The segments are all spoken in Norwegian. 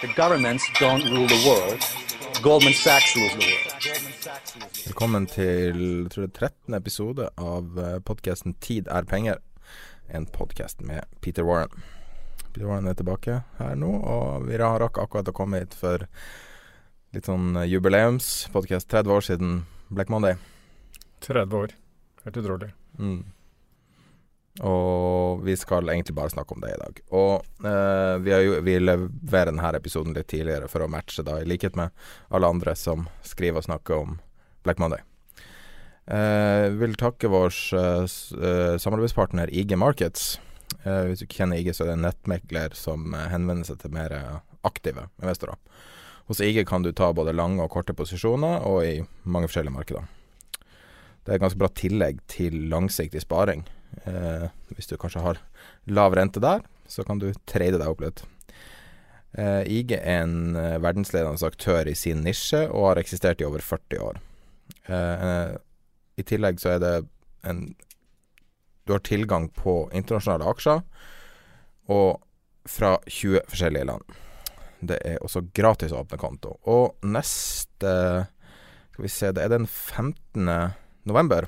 The governments don't rule the world. Goldman Sachs rules the world. Velkommen til tror det, 13. episode av podkasten 'Tid er penger'. En podkast med Peter Warren. Peter Warren er tilbake her nå, og vi rakk akkurat å komme hit for litt sånn jubileumspodkast. 30 år siden Black Monday. 30 år. Helt utrolig. Mm. Og vi skal egentlig bare snakke om det i dag. Og eh, vi, jo, vi leverer denne episoden litt tidligere for å matche, da, i likhet med alle andre som skriver og snakker om Black Monday. Eh, vil takke vår eh, samarbeidspartner IG Markets. Eh, hvis du ikke kjenner IG, så er det en nettmegler som eh, henvender seg til mer aktive investorer. Hos IG kan du ta både lange og korte posisjoner, og i mange forskjellige markeder. Det er et ganske bra tillegg til langsiktig sparing. Eh, hvis du kanskje har lav rente der, så kan du trade deg opp litt. Eh, IG er en eh, verdensledende aktør i sin nisje og har eksistert i over 40 år. I tillegg så er det en Du har tilgang på internasjonale aksjer, og fra 20 forskjellige land. Det er også gratis å åpne konto. Og neste Skal vi se, det er den 15. november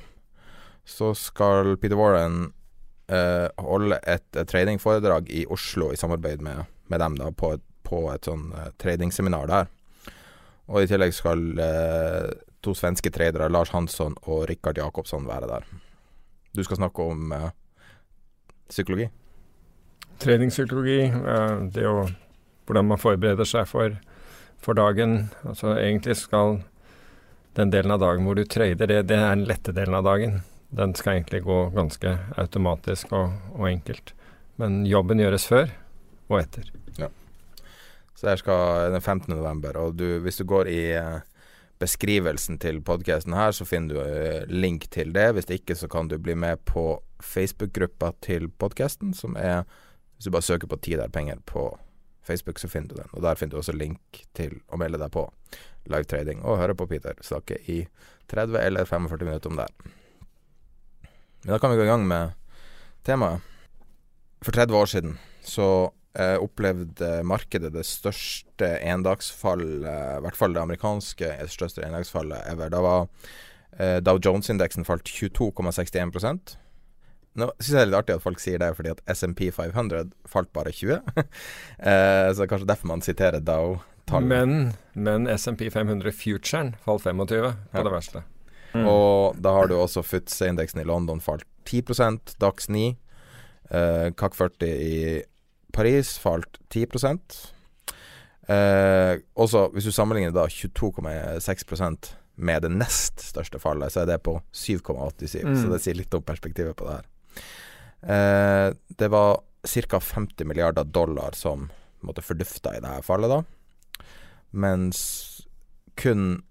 så skal Peter Warren eh, holde et, et tradingforedrag i Oslo i samarbeid med, med dem da, på et, på et sånn eh, tradingseminar der. Og i tillegg skal eh, to svenske tradere, Lars Hansson og Rikard Jakobsson, være der. Du skal snakke om eh, psykologi? Tradingpsykologi, eh, det å Hvordan man forbereder seg for, for dagen. Altså egentlig skal den delen av dagen hvor du trader, det, det er den lette delen av dagen. Den skal egentlig gå ganske automatisk og, og enkelt. Men jobben gjøres før og etter. Ja. Så her skal den 15. november, og du, hvis du går i uh, beskrivelsen til podkasten her, så finner du uh, link til det. Hvis ikke, så kan du bli med på Facebook-gruppa til podkasten, som er Hvis du bare søker på 'Tid er penger' på Facebook, så finner du den. Og der finner du også link til å melde deg på live trading og høre på Peter snakke i 30 eller 45 minutter om det. Men da kan vi gå i gang med temaet. For 30 år siden så eh, opplevde markedet det største endagsfallet, eh, i hvert fall det amerikanske det største endagsfallet ever. Da var eh, Dow Jones-indeksen falt 22,61% Nå syns jeg det er litt artig at folk sier det, fordi at SMP 500 falt bare 20. eh, så kanskje derfor man siterer Dow. Men, men SMP 500 Futuren falt 25 på ja. det verste. Mm. Og da har du også FUTSE-indeksen i London falt 10 Dax 9. Eh, CAC 40 i Paris falt 10 eh, Også hvis du sammenligner da 22,6% med det nest største fallet, så er det på 7,87. Mm. Så det sier litt om perspektivet på det her. Eh, det var ca. 50 milliarder dollar som måtte fordufta i det her fallet, da. Mens kun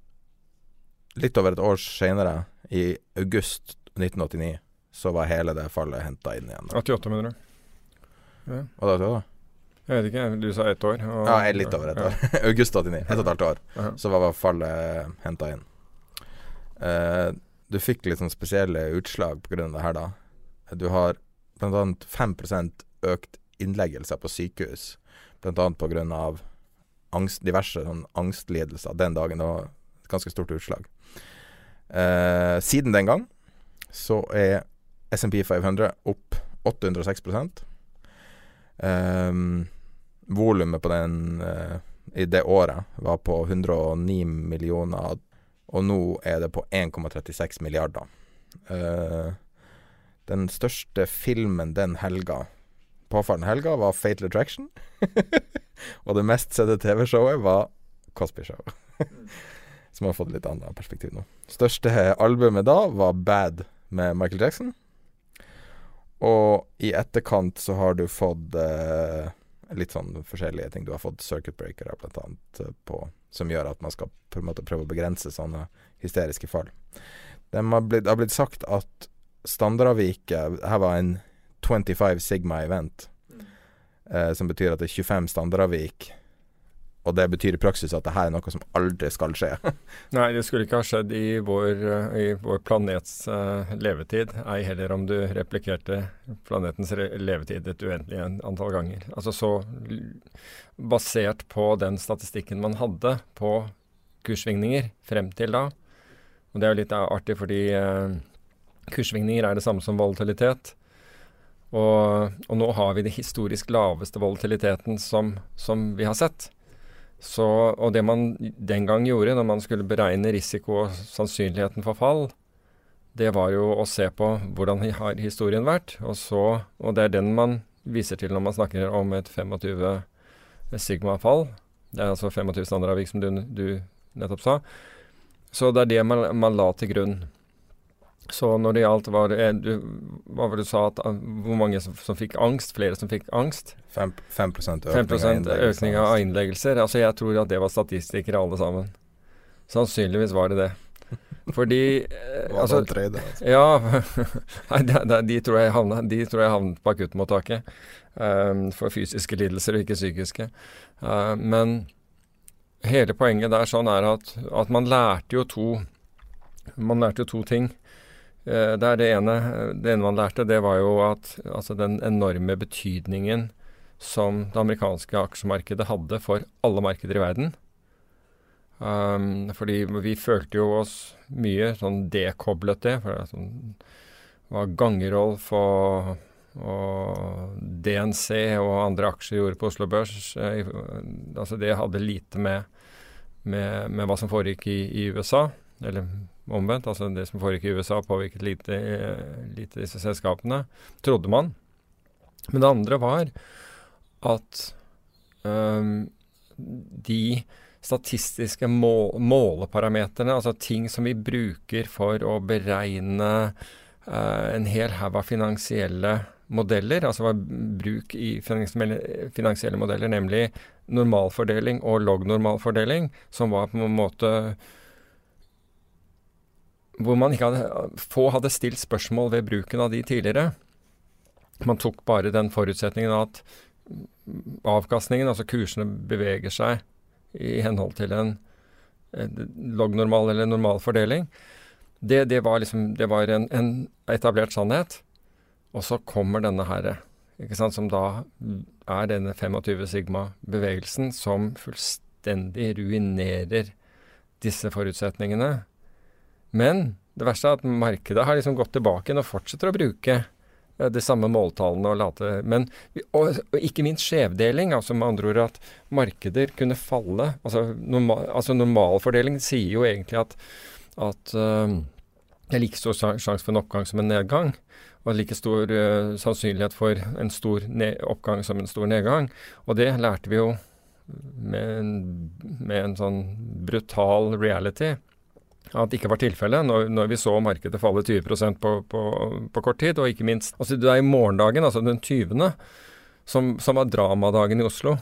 litt over et år senere, i august 1989, så var hele det fallet henta inn igjen. 88, mener du? Ja. Hva da? da? Jeg vet ikke, du sa ett år? Og, ja, litt over ett år. august 89. Ett og et halvt år. Ja. Så var fallet henta inn. Uh, du fikk litt sånn spesielle utslag av det her, da. Du har bl.a. 5% økt innleggelser på sykehus, bl.a. pga. Angst, diverse sånn angstlidelser den dagen. Det var et ganske stort utslag. Eh, siden den gang så er SMP 500 opp 806 eh, Volumet på den eh, i det året var på 109 millioner, og nå er det på 1,36 milliarder. Eh, den største filmen den helga, påfølgende helga, var Fatal Attraction. og det mest sette TV-showet var Cosby Show. Som har fått litt annet perspektiv nå. Største albumet da var Bad med Michael Jackson. Og i etterkant så har du fått eh, litt sånn forskjellige ting. Du har fått circuit breakere blant annet eh, på, som gjør at man skal på en måte prøve å begrense sånne hysteriske fall. Det har blitt, har blitt sagt at standardavviket Her var en 25 sigma event, mm. eh, som betyr at det er 25 standardavvik og det betyr i praksis at det her er noe som aldri skal skje. Nei, det skulle ikke ha skjedd i vår, i vår planets uh, levetid, ei heller om du replikerte planetens levetid et uendelig antall ganger. Altså så basert på den statistikken man hadde på kurssvingninger frem til da. Og det er jo litt artig fordi uh, kurssvingninger er det samme som volatilitet. Og, og, nå har vi det historisk laveste volatiliteten som, som vi har sett. Så, og det man den gang gjorde når man skulle beregne risiko og sannsynligheten for fall, det var jo å se på hvordan har historien vært, og, så, og det er den man viser til når man snakker om et 25 sigma-fall. Det er altså 25 standardavvik, som du, du, nettopp sa. Så det er det man, man la til grunn. Så når det gjaldt var det, du, Hva var det du sa at ah, Hvor mange som, som fikk angst? Flere som fikk angst? 5, 5 økning, 5 av økning av innleggelser. Altså jeg tror at det var statistikere alle sammen. Sannsynligvis var det det. Fordi eh, altså, altså. Ja. Nei, de, de, de, tror jeg havnet, de tror jeg havnet på akuttmottaket. Um, for fysiske lidelser og ikke psykiske. Uh, men hele poenget der sånn er at, at man lærte jo to Man lærte jo to ting. Eh, det, det, ene, det ene man lærte, det var jo at altså den enorme betydningen som det amerikanske aksjemarkedet hadde for alle markeder i verden. Um, fordi vi følte jo oss mye sånn dekoblet det. For det sånn, var Gangerolf og, og, DNC og andre aksjer gjorde på Oslo Børs. Eh, altså det hadde lite med, med, med hva som foregikk i, i USA. Eller omvendt. Altså det som foregikk i USA, påvirket lite, lite disse selskapene, trodde man. Men det andre var at um, de statistiske må måleparameterne, altså ting som vi bruker for å beregne uh, en hel haug av finansielle modeller, altså bruk i finansielle modeller, nemlig normalfordeling og lognormalfordeling, som var på en måte hvor man ikke hadde, få hadde stilt spørsmål ved bruken av de tidligere. Man tok bare den forutsetningen at avkastningen, altså kursene, beveger seg i henhold til en, lognormal eller normal fordeling. Det, det var, liksom, det var en, en, etablert sannhet. Og så kommer denne herre, som da er denne 25 sigma-bevegelsen som fullstendig ruinerer disse forutsetningene. Men det verste er at markedet har liksom gått tilbake og fortsetter å bruke eh, de samme måltallene og late Men og, og ikke minst skjevdeling, altså med andre ord at markeder kunne falle. Altså, normal, altså normalfordeling sier jo egentlig at, at uh, det er like stor sjanse for en oppgang som en nedgang. Og like stor uh, sannsynlighet for en stor oppgang som en stor nedgang. Og det lærte vi jo med en, med en sånn brutal reality at det ikke var tilfellet, når, når, vi så markedet falle 20 på, på, på kort tid. Og ikke minst altså Det er i morgendagen, altså den 20., som, som var dramadagen i Oslo.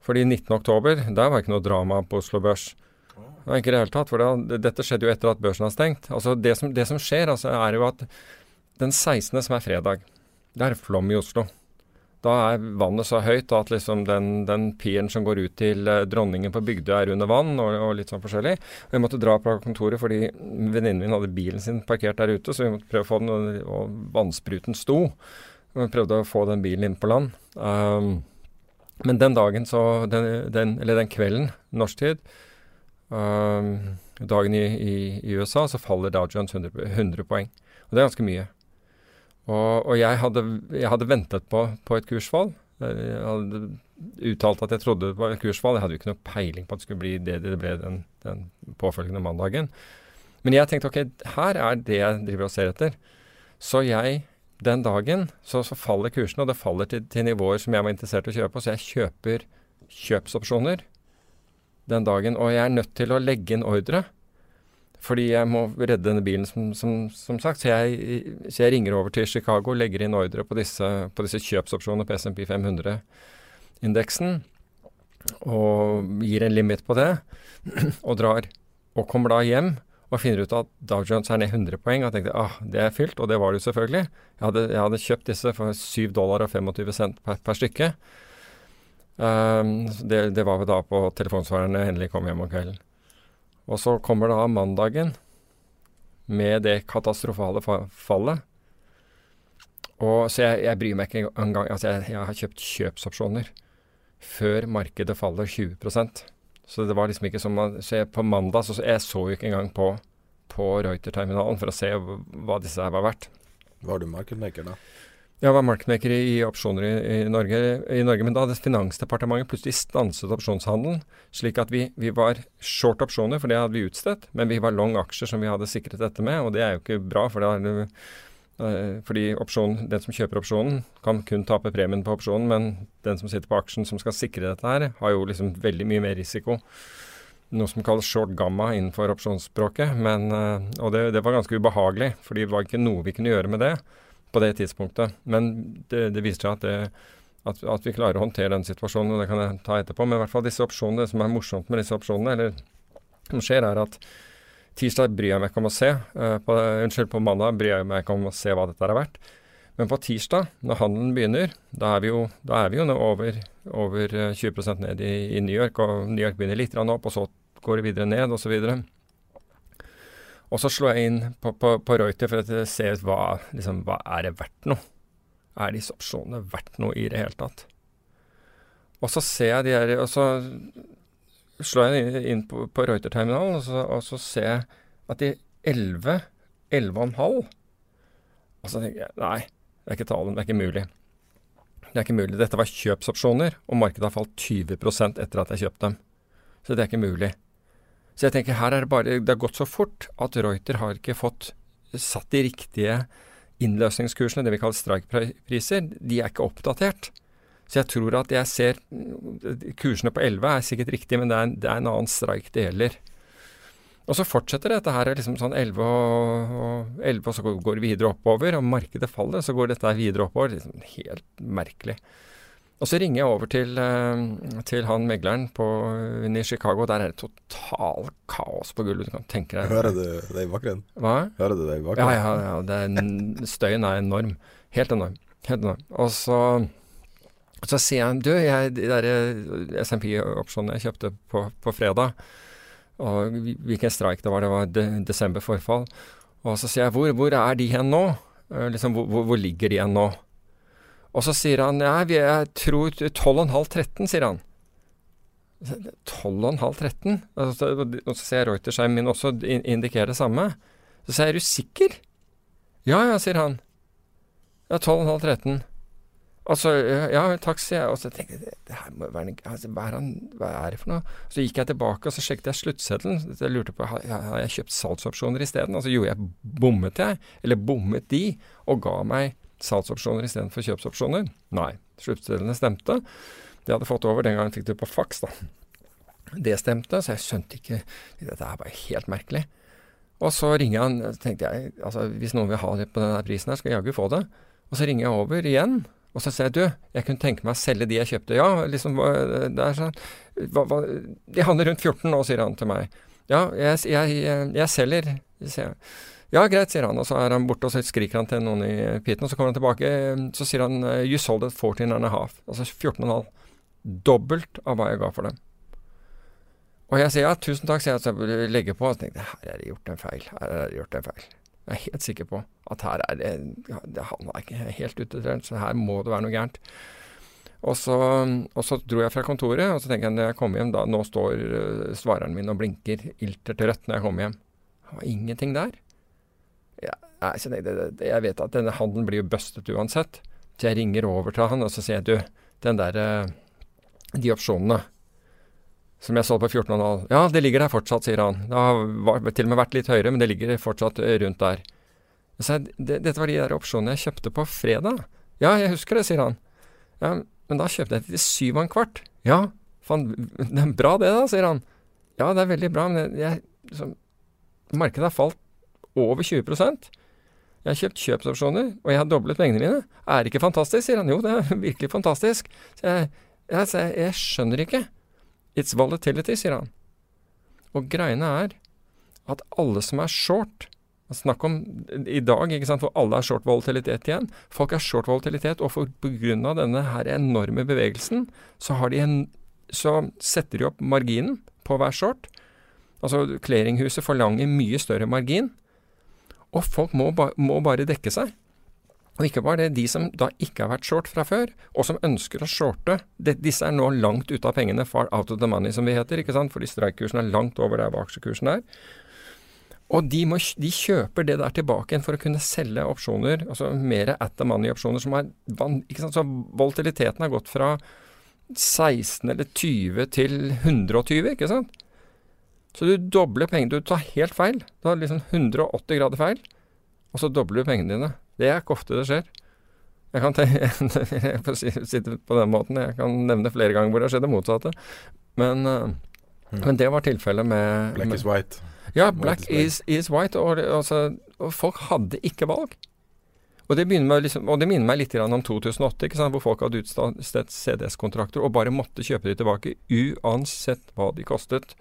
Fordi 19.10, der var ikke noe drama på Oslo Børs. Var ikke det hele tatt, for det, dette skjedde jo etter at børsen har stengt. Altså det som, det som skjer, altså, er jo at den 16., som er fredag, det er flom i Oslo. Da er vannet så høyt at liksom den, den piren som går ut til eh, dronningen på Bygdøy er under vann, og, og, litt sånn forskjellig. Og jeg måtte dra fra kontoret fordi venninnen min hadde bilen sin parkert der ute, så vi måtte prøve å få den, og, vannspruten sto. Og vi prøvde å få den bilen inn på land. Um, men den dagen, så den, den, Eller den kvelden, norsk tid, um, dagen i, i, i, USA, så faller Dow Jones 100, 100 poeng. Og det er ganske mye. Og, og jeg, hadde, hadde, ventet på, på et kursfall. Jeg hadde uttalt at jeg trodde det var et kursfall. Jeg hadde jo ikke noe peiling på at det skulle bli det det ble den, den påfølgende mandagen. Men jeg tenkte ok, her er det jeg driver og ser etter. Så jeg, den dagen, så, så faller kursene, og det faller til, til, nivåer som jeg var interessert i å kjøpe. Så jeg kjøper kjøpsopsjoner den dagen. Og jeg er nødt til å legge inn ordre. Fordi jeg må redde denne bilen, som, som, som sagt. Så jeg, så jeg, ringer over til Chicago, legger inn ordre på disse, på disse kjøpsopsjonene på SMP 500-indeksen. Og gir en limit på det, og drar. Og kommer da hjem og finner ut at Dow Jones er ned 100 poeng. Og tenkte ah, det er fylt, og det var det jo selvfølgelig. Jeg hadde, jeg hadde kjøpt disse for 7 dollar og 25 cent per, per stykke. Um, det, det, var da på telefonsvarerne endelig kom hjem om kvelden. Og så kommer da mandagen med det katastrofale fallet. Og, så jeg, jeg bryr meg ikke engang. Altså jeg, jeg har kjøpt kjøpsopsjoner før markedet faller 20% Så det var liksom ikke som Så jeg, på mandag så jeg så jo ikke engang på, på Reuter-terminalen for å se hva disse her var verdt. Var du markedmaker da? Jeg var markedsmaker i, opsjoner i, i, Norge, i, Norge, men da hadde Finansdepartementet plutselig stanset opsjonshandelen, slik at vi, vi, var short opsjoner, for det hadde vi utstedt, men vi var long aksjer som vi hadde sikret dette med, og det er jo ikke bra. for det er, uh, fordi opsjon, den som kjøper opsjonen, kan kun tape premien på opsjonen, men den som sitter på aksjen som skal sikre dette her, har jo liksom veldig mye mer risiko. Noe som kalles short gamma innenfor opsjonsspråket. Men, uh, og det, det, var ganske ubehagelig, fordi det var ikke noe vi kunne gjøre med det på det tidspunktet. Men det, det viser seg at, det, at, at, vi klarer å håndtere den situasjonen, og det kan jeg ta etterpå. Men i hvert fall disse opsjonene, det som er morsomt med disse opsjonene, eller som skjer, er at tirsdag bryr jeg meg ikke om å se. Uh, på, unnskyld, på mandag bryr jeg meg ikke om å se hva dette er verdt. Men på tirsdag, når handelen begynner, da er vi jo, er vi jo over, over 20 eh, ned i, i, New York. Og New York begynner litt opp, og så går det videre ned, osv. Og så slår jeg inn på, på, på Reuter for å se hva, liksom, hva er det verdt noe. Er disse opsjonene verdt noe i det hele tatt? Og så ser jeg de her, og så slår jeg inn på, på Reuter-terminalen, og, og, så ser jeg at de 11, 11,5 Og så tenker jeg nei, det er ikke talen, det er ikke mulig. Det er ikke mulig. Dette var kjøpsopsjoner, og markedet har falt 20% etter at jeg kjøpte dem. Så det er ikke mulig. Så jeg tenker her er det bare Det har gått så fort at Reuter har ikke fått satt de riktige innløsningskursene, det vi kaller strike-priser. De er ikke oppdatert. Så jeg tror at jeg ser Kursene på 11 er sikkert riktige, men det er en, det er en annen streik det gjelder. Og så fortsetter dette her liksom sånn 11 og, og 11, og så går det videre oppover. Og markedet faller, så går dette videre oppover. Liksom helt merkelig. Og så ringer jeg over til, eh, til han megleren på, i Chicago. Der er det total kaos på gulvet. Du kan tenke deg Hører du det i bakgrunnen? Hva? Hører du det i bakgrunnen? Ja, ja, ja er, støyen er enorm. Helt enorm. Helt enorm. Og så, så sier han Du, jeg, de der eh, SMP-opsjonene jeg kjøpte på, på, fredag og Hvilken streik det var? Det var de, desember forfall. Og så sier jeg hvor, hvor er de hen nå? Eh, liksom, hvor, hvor ligger de hen nå? Og så sier han ja, jeg tror 12,5-13, sier han. 12,5-13? Og så ser jeg Reuterskjermen min også indikere det samme. Så sier jeg, er du sikker? Ja, ja, sier han. Ja, 12,5-13. Altså, ja, takk, sier jeg. Og så tenkte jeg det her må være altså, hva, er han, hva er det for noe? Så gikk jeg tilbake og så sjekket jeg sluttseddelen. Jeg lurte på har, har jeg kjøpt salgsopsjoner isteden. Og så gjorde jeg bommet jeg, eller bommet de, og ga meg salgsopsjoner istedenfor kjøpsopsjoner? Nei. Sluttstedene stemte. De hadde fått over den gangen fikk det på faks, da. Det stemte, så jeg skjønte ikke Dette er bare helt merkelig. Og så ringer han, tenkte jeg altså hvis noen vil ha det på denne prisen her, skal jeg jaggu få det. Og så ringer jeg over igjen, og så sier jeg du, jeg kunne tenke meg å selge de jeg kjøpte. Ja, liksom, det er sånn hva, hva, De handler rundt 14 nå, sier han til meg. Ja, jeg, jeg, jeg, jeg selger, sier jeg. Ja, greit, sier han, og så er han borte, og så skriker han til noen i piten, og så kommer han tilbake, så sier han you sold it 14 and a half, altså 14,5. Dobbelt av hva jeg ga for dem. Og jeg sier ja, tusen takk, sier jeg, så jeg legger på, og så tenker jeg her er det gjort en feil, her er det gjort en feil. Jeg er helt sikker på at her er det, Han er ikke helt utetrent, så her må det være noe gærent. Og så, og så, dro jeg fra kontoret, og så tenker jeg når jeg kommer hjem, da, nå står svareren min og blinker ilter til rødt når jeg kommer hjem. Det var ingenting der. Ja, Nei, det, det, jeg vet at denne handelen blir jo bustet uansett. Så jeg ringer over til han og så sier jeg, du, den der, eh, de opsjonene som jeg solgte på 14,5 Ja, det ligger der fortsatt, sier han. Det har til og med vært litt høyere, men det ligger fortsatt eh, rundt der. Så jeg, det, dette var de der opsjonene jeg kjøpte på fredag. Ja, jeg husker det, sier han. Ja, men da kjøpte jeg til syv og en kvart. Ja, faen, det er bra det da, sier han. Ja, det er veldig bra, men jeg, så, markedet har falt over 20 Jeg har kjøpt kjøpsopsjoner, og jeg har doblet pengene mine. Er det ikke fantastisk, sier han. Jo, det er virkelig fantastisk. Så jeg, jeg, jeg, jeg skjønner ikke. It's volatility, sier han. Og greiene er at alle som er short Snakk om i dag, ikke sant, hvor alle er short volatilitet igjen. Folk er short volatilitet, og for pga. denne her enorme bevegelsen, så, en, så setter de opp marginen på hver short. Altså clearinghuset forlanger mye større margin, og folk må, ba, må bare dekke seg. Og ikke bare det, de som da ikke har vært short fra før, og som ønsker å shorte, det, disse er nå langt ute av pengene, far out of the money, som vi heter, ikke sant, fordi strike-kursen er langt over der hva aksjekursen er. Og de, må, de, kjøper det der tilbake igjen for å kunne selge opsjoner, altså mer at the money-opsjoner er ikke sant, Så volatiliteten har gått fra 16 eller 20 til 120, ikke sant? Så du dobler pengene. Du tar helt feil. Du har liksom 180 grader feil, og så dobler du pengene dine. Det er ikke ofte det skjer. Jeg kan sitte på den måten. Jeg kan nevne flere ganger hvor det har skjedd det motsatte. Men, mm. men det var tilfellet med Black med, is white. Ja, black is, is, white. Og, altså, og, folk hadde ikke valg. Og det, liksom, og det, minner meg litt om 2008, hvor folk hadde utstedt CDS-kontrakter og bare måtte kjøpe de tilbake uansett hva de kostet,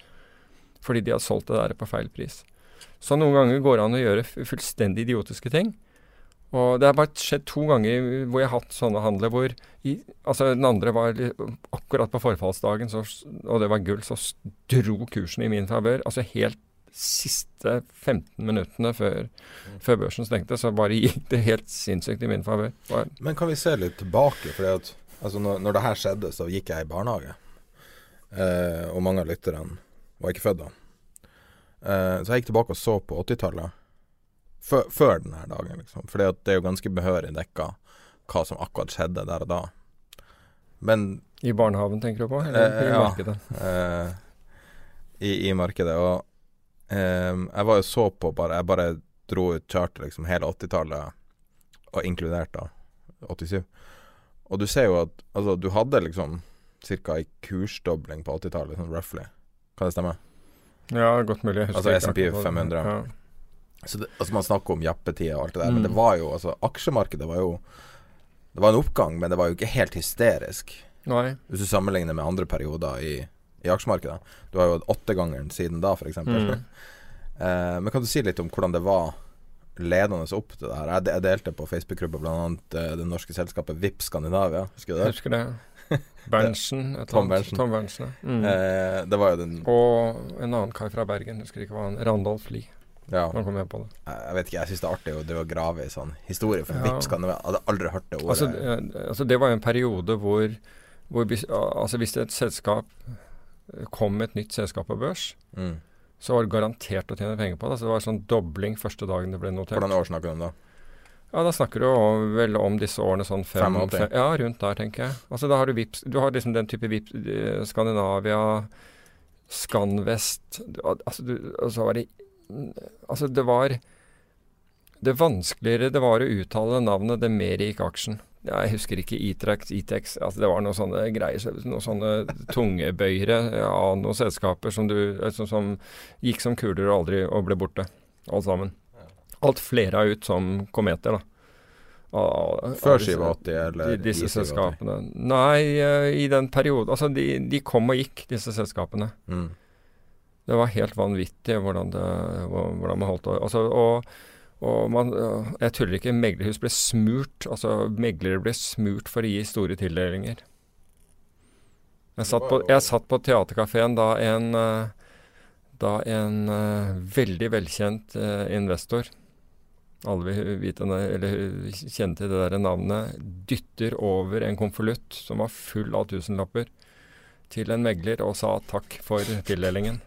fordi de hadde solgt det der på feil pris. Så noen ganger går det an å gjøre fullstendig idiotiske ting. Og det har bare skjedd to ganger hvor jeg har hatt sånne handler hvor i, Altså, den andre var akkurat på forfallsdagen, så, og det var gull, så dro kursen i min favør. Altså helt siste 15 minuttene før, før, børsen stengte, så bare gikk det helt sinnssykt i min favør. Men kan vi se litt tilbake? For altså når, når det her skjedde, så gikk jeg i barnehage. Eh, og mange av lytterne var ikke født da. Uh, så jeg gikk tilbake og så på 80-tallet før, denne dagen, liksom. For det er jo ganske behørig dekka hva som akkurat skjedde der og da. Men I barnehagen, tenker du på? Eller uh, i ja, markedet? Uh, i, i, markedet. Og eh, jeg var jo så på bare Jeg bare dro ut charter liksom hele 80-tallet, og inkludert da 87. Og du ser jo at altså, du hadde liksom ca. ei kursdobling på 80-tallet, sånn roughly. Kan det stemme? Ja, godt mulig. Altså SMP 500. Ja. Det, altså Man snakker om jappetid og alt det der, mm. men det var jo altså Aksjemarkedet var jo Det var en oppgang, men det var jo ikke helt hysterisk. Nei. Hvis du sammenligner med andre perioder i, i aksjemarkedet. Du har jo åttegangeren siden da, f.eks. Mm. eh, men kan du si litt om hvordan det var ledende opp til det her? Jeg, jeg delte på Facebook-gruppa bl.a. Eh, det norske selskapet VIP Skandinavia. Husker du det? Husker det. Berntsen. Tom Berntsen. Tom Berntsen. Mm. Eh, det var jo den Og en annen kar fra Bergen, husker ikke hva han Randolf Lie. Ja. Nå kom jeg på det. Jeg vet ikke, jeg syns det er artig å drive og grave i sånn historie, for ja. vips kan det være hadde aldri hørt det ordet. Altså, altså, det var jo en periode hvor, hvor altså, hvis et selskap kom med et nytt selskap på børs, mm. så var det garantert å tjene penger på det. Altså, det var sånn dobling første dagen det ble notert. Hvordan år snakker du om da? Ja, Da snakker du vel om disse årene sånn fem, fem, Ja, rundt der, tenker jeg. Altså Da har du Vips, du har liksom den type Vips eh, Skandinavia, Scanvest altså, du, altså var det Altså, det var Det vanskeligere det var å uttale navnet, det mer gikk aksjen. Jeg husker ikke Itrex, Itex altså Det var noen sånne greier, noen sånne tungebøyere av noen selskaper som, du, som, som gikk som kuler og aldri og ble borte. Alt sammen. Alt flera ut som kometer, da. Før 87, eller de, disse selskapene? Nei, uh, i den perioden Altså, de, de, kom og gikk, disse selskapene. Mm. Det var helt vanvittig hvordan, det, hvordan man holdt altså, og, og man, jeg tuller ikke, meglerhus ble smurt. Altså, meglere ble smurt for å gi store tildelinger. Jeg satt på, jeg satt på teaterkafeen da en, da en veldig velkjent investor alle vil vite, eller kjenne til det der navnet, dytter over en konvolutt som var full av tusenlapper til en megler og sa takk for tildelingen.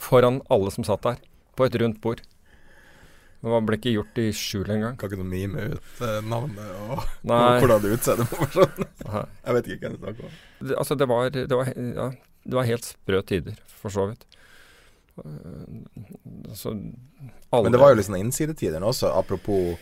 Foran alle som satt der, på et rundt bord. Det ble ikke gjort i skjul engang. Kan ikke noe mime ut uh, navnet og, og hvordan utseendet på personen. Jeg vet ikke hva det snakker om. Det, altså, det var, det, var, ja, det var helt sprø tider, for så vidt. Uh, altså, Men det var jo liksom sånne også, apropos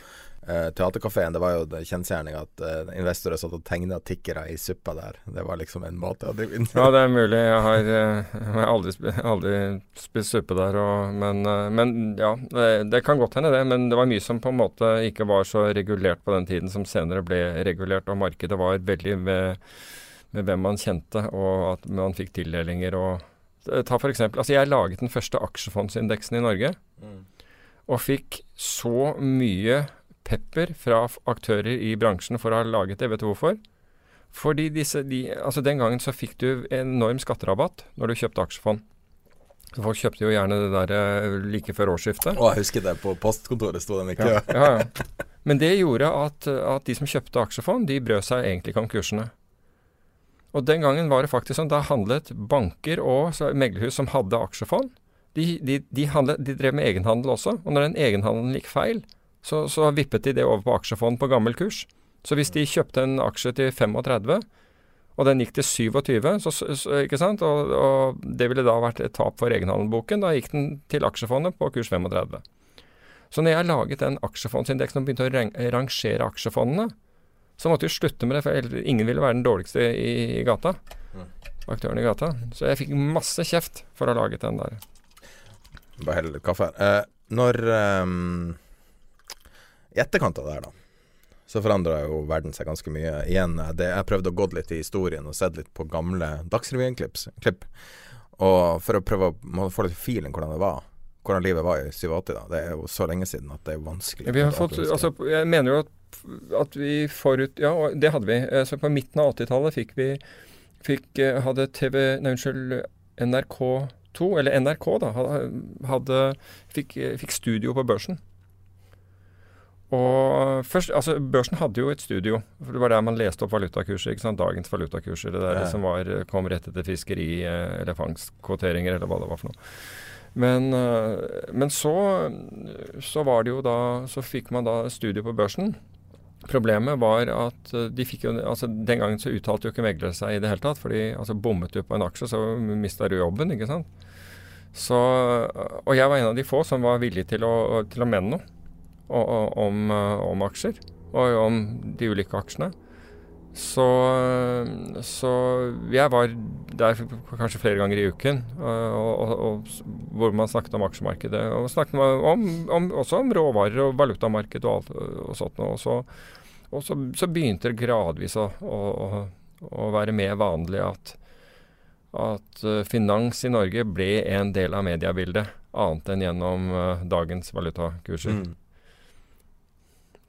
uh, Teaterkafeen. Det var jo kjensgjerning at uh, investorer satt og tegna tikkere i suppa der. Det var liksom en måte å drive inn Ja, det er mulig. Jeg har, jeg har aldri, aldri, spist suppe der, og, men, men, ja. Det, det, kan godt hende, det. Men det var mye som på en måte ikke var så regulert på den tiden, som senere ble regulert. Og markedet var veldig med, med hvem man kjente, og at man fikk tildelinger og Ta for eksempel, altså Jeg laget den første aksjefondsindeksen i Norge. Mm. Og fikk så mye pepper fra aktører i bransjen for å ha laget det. Vet du hvorfor? Fordi disse, de, altså Den gangen så fikk du enorm skatterabatt når du kjøpte aksjefond. Folk kjøpte jo gjerne det der like før årsskiftet. Å, jeg husker det. På postkontoret sto den ikke. Ja, ja, ja. Men det gjorde at, at de som kjøpte aksjefond, de brød seg egentlig ikke om kursene. Og den gangen var det faktisk sånn, da handlet banker og meglerhus som hadde aksjefond, de, de, de, handlet, de, drev med egenhandel også. Og når den egenhandelen gikk feil, så, så, vippet de det over på aksjefond på gammel kurs. Så hvis de kjøpte en aksje til 35, og den gikk til 27, så, så, ikke sant? Og, og, det ville da vært et tap for egenhandelboken. Da gikk den til aksjefondet på kurs 35. Så når jeg laget den aksjefondsindeksen og begynte å rangere aksjefondene, så måtte vi slutte med det, for ingen ville være den dårligste i, i gata. Mm. Aktøren i gata. Så jeg fikk masse kjeft for å ha laget den der. Bare hell litt kaffe her. Eh, når um, I etterkant av det her, da, så forandra jo verden seg ganske mye. Igjen, det, jeg prøvde å gå litt i historien og sett litt på gamle Dagsrevyen-klipp. Og for å prøve å få litt feeling hvordan det var. Hvordan livet var i 87 da. Det er jo så lenge siden at det er vanskelig. Vi har fått, altså, jeg mener jo at at vi forut Ja, det hadde vi. Eh, så på midten av 80-tallet fikk vi fikk, eh, hadde TV Nei, unnskyld, NRK2, eller NRK, da, hadde, fikk, eh, fikk studio på børsen. Og først, altså Børsen hadde jo et studio. for Det var der man leste opp valutakurser. ikke sant, Dagens valutakurser. Det der ja. som var, kom rett etter fiskeri eller fangstkvoteringer eller hva det var for noe. Men, men så, så var det jo da Så fikk man da studio på børsen. Problemet var at eh, de fikk jo, altså Den gangen så uttalte jo ikke meglere seg i det hele tatt. fordi altså Bommet du på en aksje, så mista du jobben. ikke sant? Så, og jeg var en av de få som var villig til å, til å mene noe om, eh, om, aksjer. Og om de ulike aksjene. Så, så, jeg var der kanskje flere ganger i uken, og, og, og, hvor man snakket om aksjemarkedet. Og snakket om, om, også om råvarer og valutamarked og alt og sånt. Og så, og så, så begynte det gradvis å, å, å, være mer vanlig at, at uh, finans i Norge ble en del av mediebildet, annet enn gjennom uh, dagens valutakurser. Mm.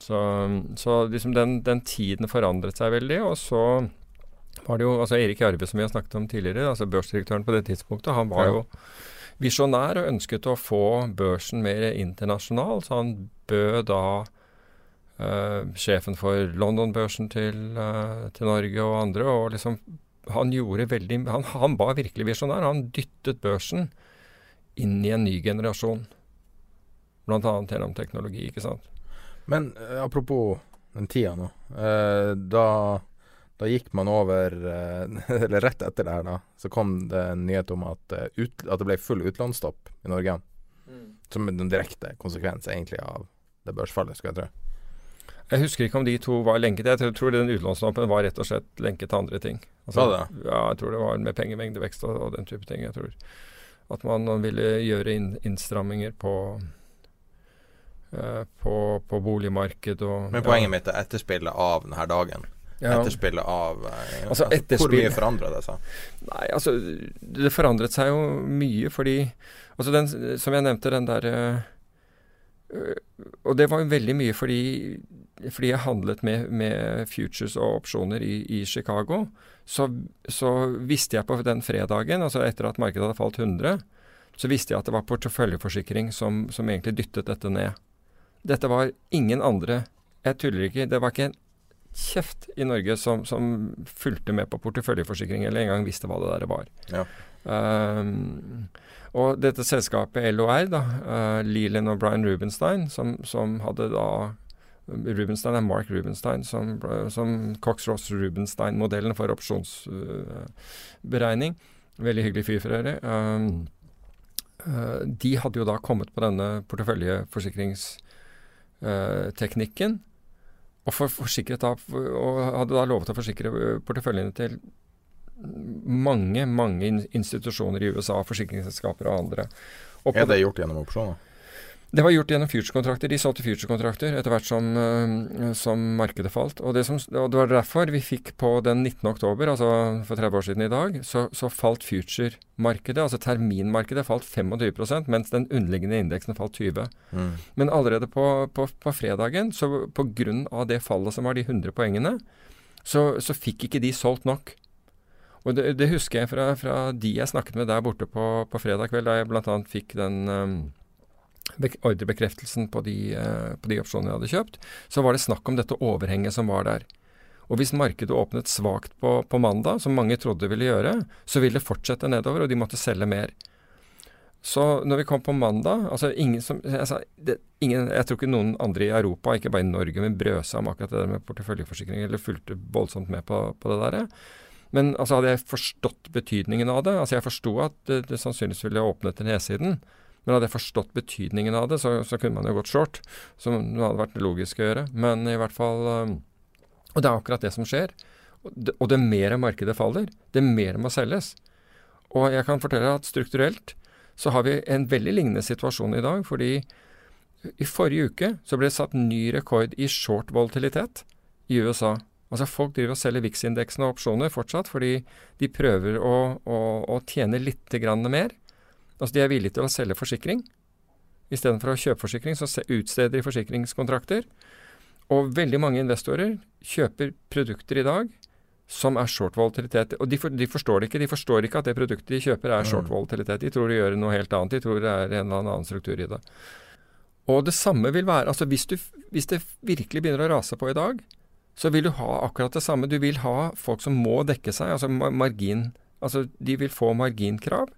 Så, så liksom den, den, tiden forandret seg veldig. Og så var det jo altså Erik Jarve, som vi har snakket om tidligere, altså børsdirektøren på det tidspunktet, han var jo visjonær og ønsket å få børsen mer internasjonal. Så han bød da uh, sjefen for London-børsen til, uh, til, Norge og andre. og liksom han gjorde veldig Han, han var virkelig visjonær. Han dyttet børsen inn i en ny generasjon. Bl.a. gjennom teknologi, ikke sant. Men eh, apropos den tida nå. Eh, da, da, gikk man over eh, Eller rett etter det her, da, så kom det en nyhet om at, ut, at det ble full utlånsstopp i Norge. Mm. Som en direkte konsekvens egentlig av det børsfallet, skulle jeg tro. Jeg husker ikke om de to var lenket. Jeg tror den utlånsstoppen var rett og slett lenket til andre ting. Altså, det? Ja, jeg tror det var med pengemengdevekst og, og den type ting. Jeg tror at man ville gjøre inn, innstramminger på på, på boligmarked og Men poenget ja. mitt er etterspillet av denne dagen. Ja. Etterspillet av eh, altså, etterspill, Hvor mye forandra det seg? Nei, altså Det forandret seg jo mye fordi Altså den, som jeg nevnte, den derre øh, Og det var jo veldig mye fordi, fordi jeg handlet med, med futures og opsjoner i, i Chicago. Så, så, visste jeg på den fredagen, altså etter at markedet hadde falt 100, så visste jeg at det var porteføljeforsikring som, som egentlig dyttet dette ned. Dette var ingen andre Jeg tuller ikke. Det var ikke en kjeft i Norge som, som fulgte med på porteføljeforsikring, eller engang visste hva det der var. Ja. Um, og dette selskapet LOR, da, uh, Leland og Brian Rubenstein, som, som, hadde da Rubenstein er Mark Rubenstein, som, som Cox-Ross-Rubenstein-modellen for opsjonsberegning. Uh, Veldig hyggelig fyr for øvrig. Um, uh, de hadde jo da kommet på denne porteføljeforsikringsteknikken. og, for, da, og hadde da lovet å forsikre porteføljene til mange, mange institusjoner i USA, forsikringsselskaper og andre. Og er det gjort gjennom opsjoner? Det var gjort gjennom future-kontrakter. De solgte future-kontrakter etter hvert som, uh, som, markedet falt. Og det, som, og det, var derfor vi fikk på den 19. oktober, altså for 30 år siden i dag, så, så falt future-markedet, altså terminmarkedet, falt 25% mens den underliggende indeksen falt 20 mm. Men allerede på, på, på fredagen, så pga. det fallet som var de 100 poengene, så, så fikk ikke de solgt nok. Og det, det, husker jeg fra, fra, de jeg snakket med der borte på, på fredag kveld, da jeg bl.a. fikk den um, ordrebekreftelsen på de, uh, på de opsjonene jeg hadde kjøpt, så var det snakk om dette overhenget som var der. Og hvis markedet åpnet svakt på, på mandag, som mange trodde ville gjøre, så ville det fortsette nedover, og de måtte selge mer. Så når vi kom på mandag altså ingen som, altså, det, ingen, Jeg tror ikke noen andre i Europa, ikke bare i Norge, men brød seg om akkurat det der med porteføljeforsikring, eller fulgte voldsomt med på, på det der. Men altså, hadde jeg forstått betydningen av det altså Jeg forsto at det, det, sannsynligvis ville åpnet til nedsiden. Men hadde jeg forstått betydningen av det, så, så kunne man jo gått short. Som det hadde vært logisk å gjøre. Men i hvert fall um, Og det er akkurat det som skjer. Og det, mer markedet faller, det mer må selges. Og jeg kan fortelle at strukturelt så har vi en veldig lignende situasjon i dag. Fordi i forrige uke så ble det satt ny rekord i short volatilitet i USA. Altså Folk driver og selger VIX-indeksen og opsjoner fortsatt fordi de prøver å, å, å tjene litt mer. Altså De er villige til å selge forsikring. Istedenfor å kjøpe forsikring, så utsteder de forsikringskontrakter. Og veldig mange investorer kjøper produkter i dag som er short volatilitet. Og de, for, de, forstår det ikke. De forstår ikke at det produktet de kjøper er short mm. volatilitet. De tror de gjør noe helt annet. De tror det er en eller annen struktur i det. Og det samme vil være altså hvis, du, hvis det virkelig begynner å rase på i dag, så vil du ha akkurat det samme. Du vil ha folk som må dekke seg, altså margin. Altså de vil få marginkrav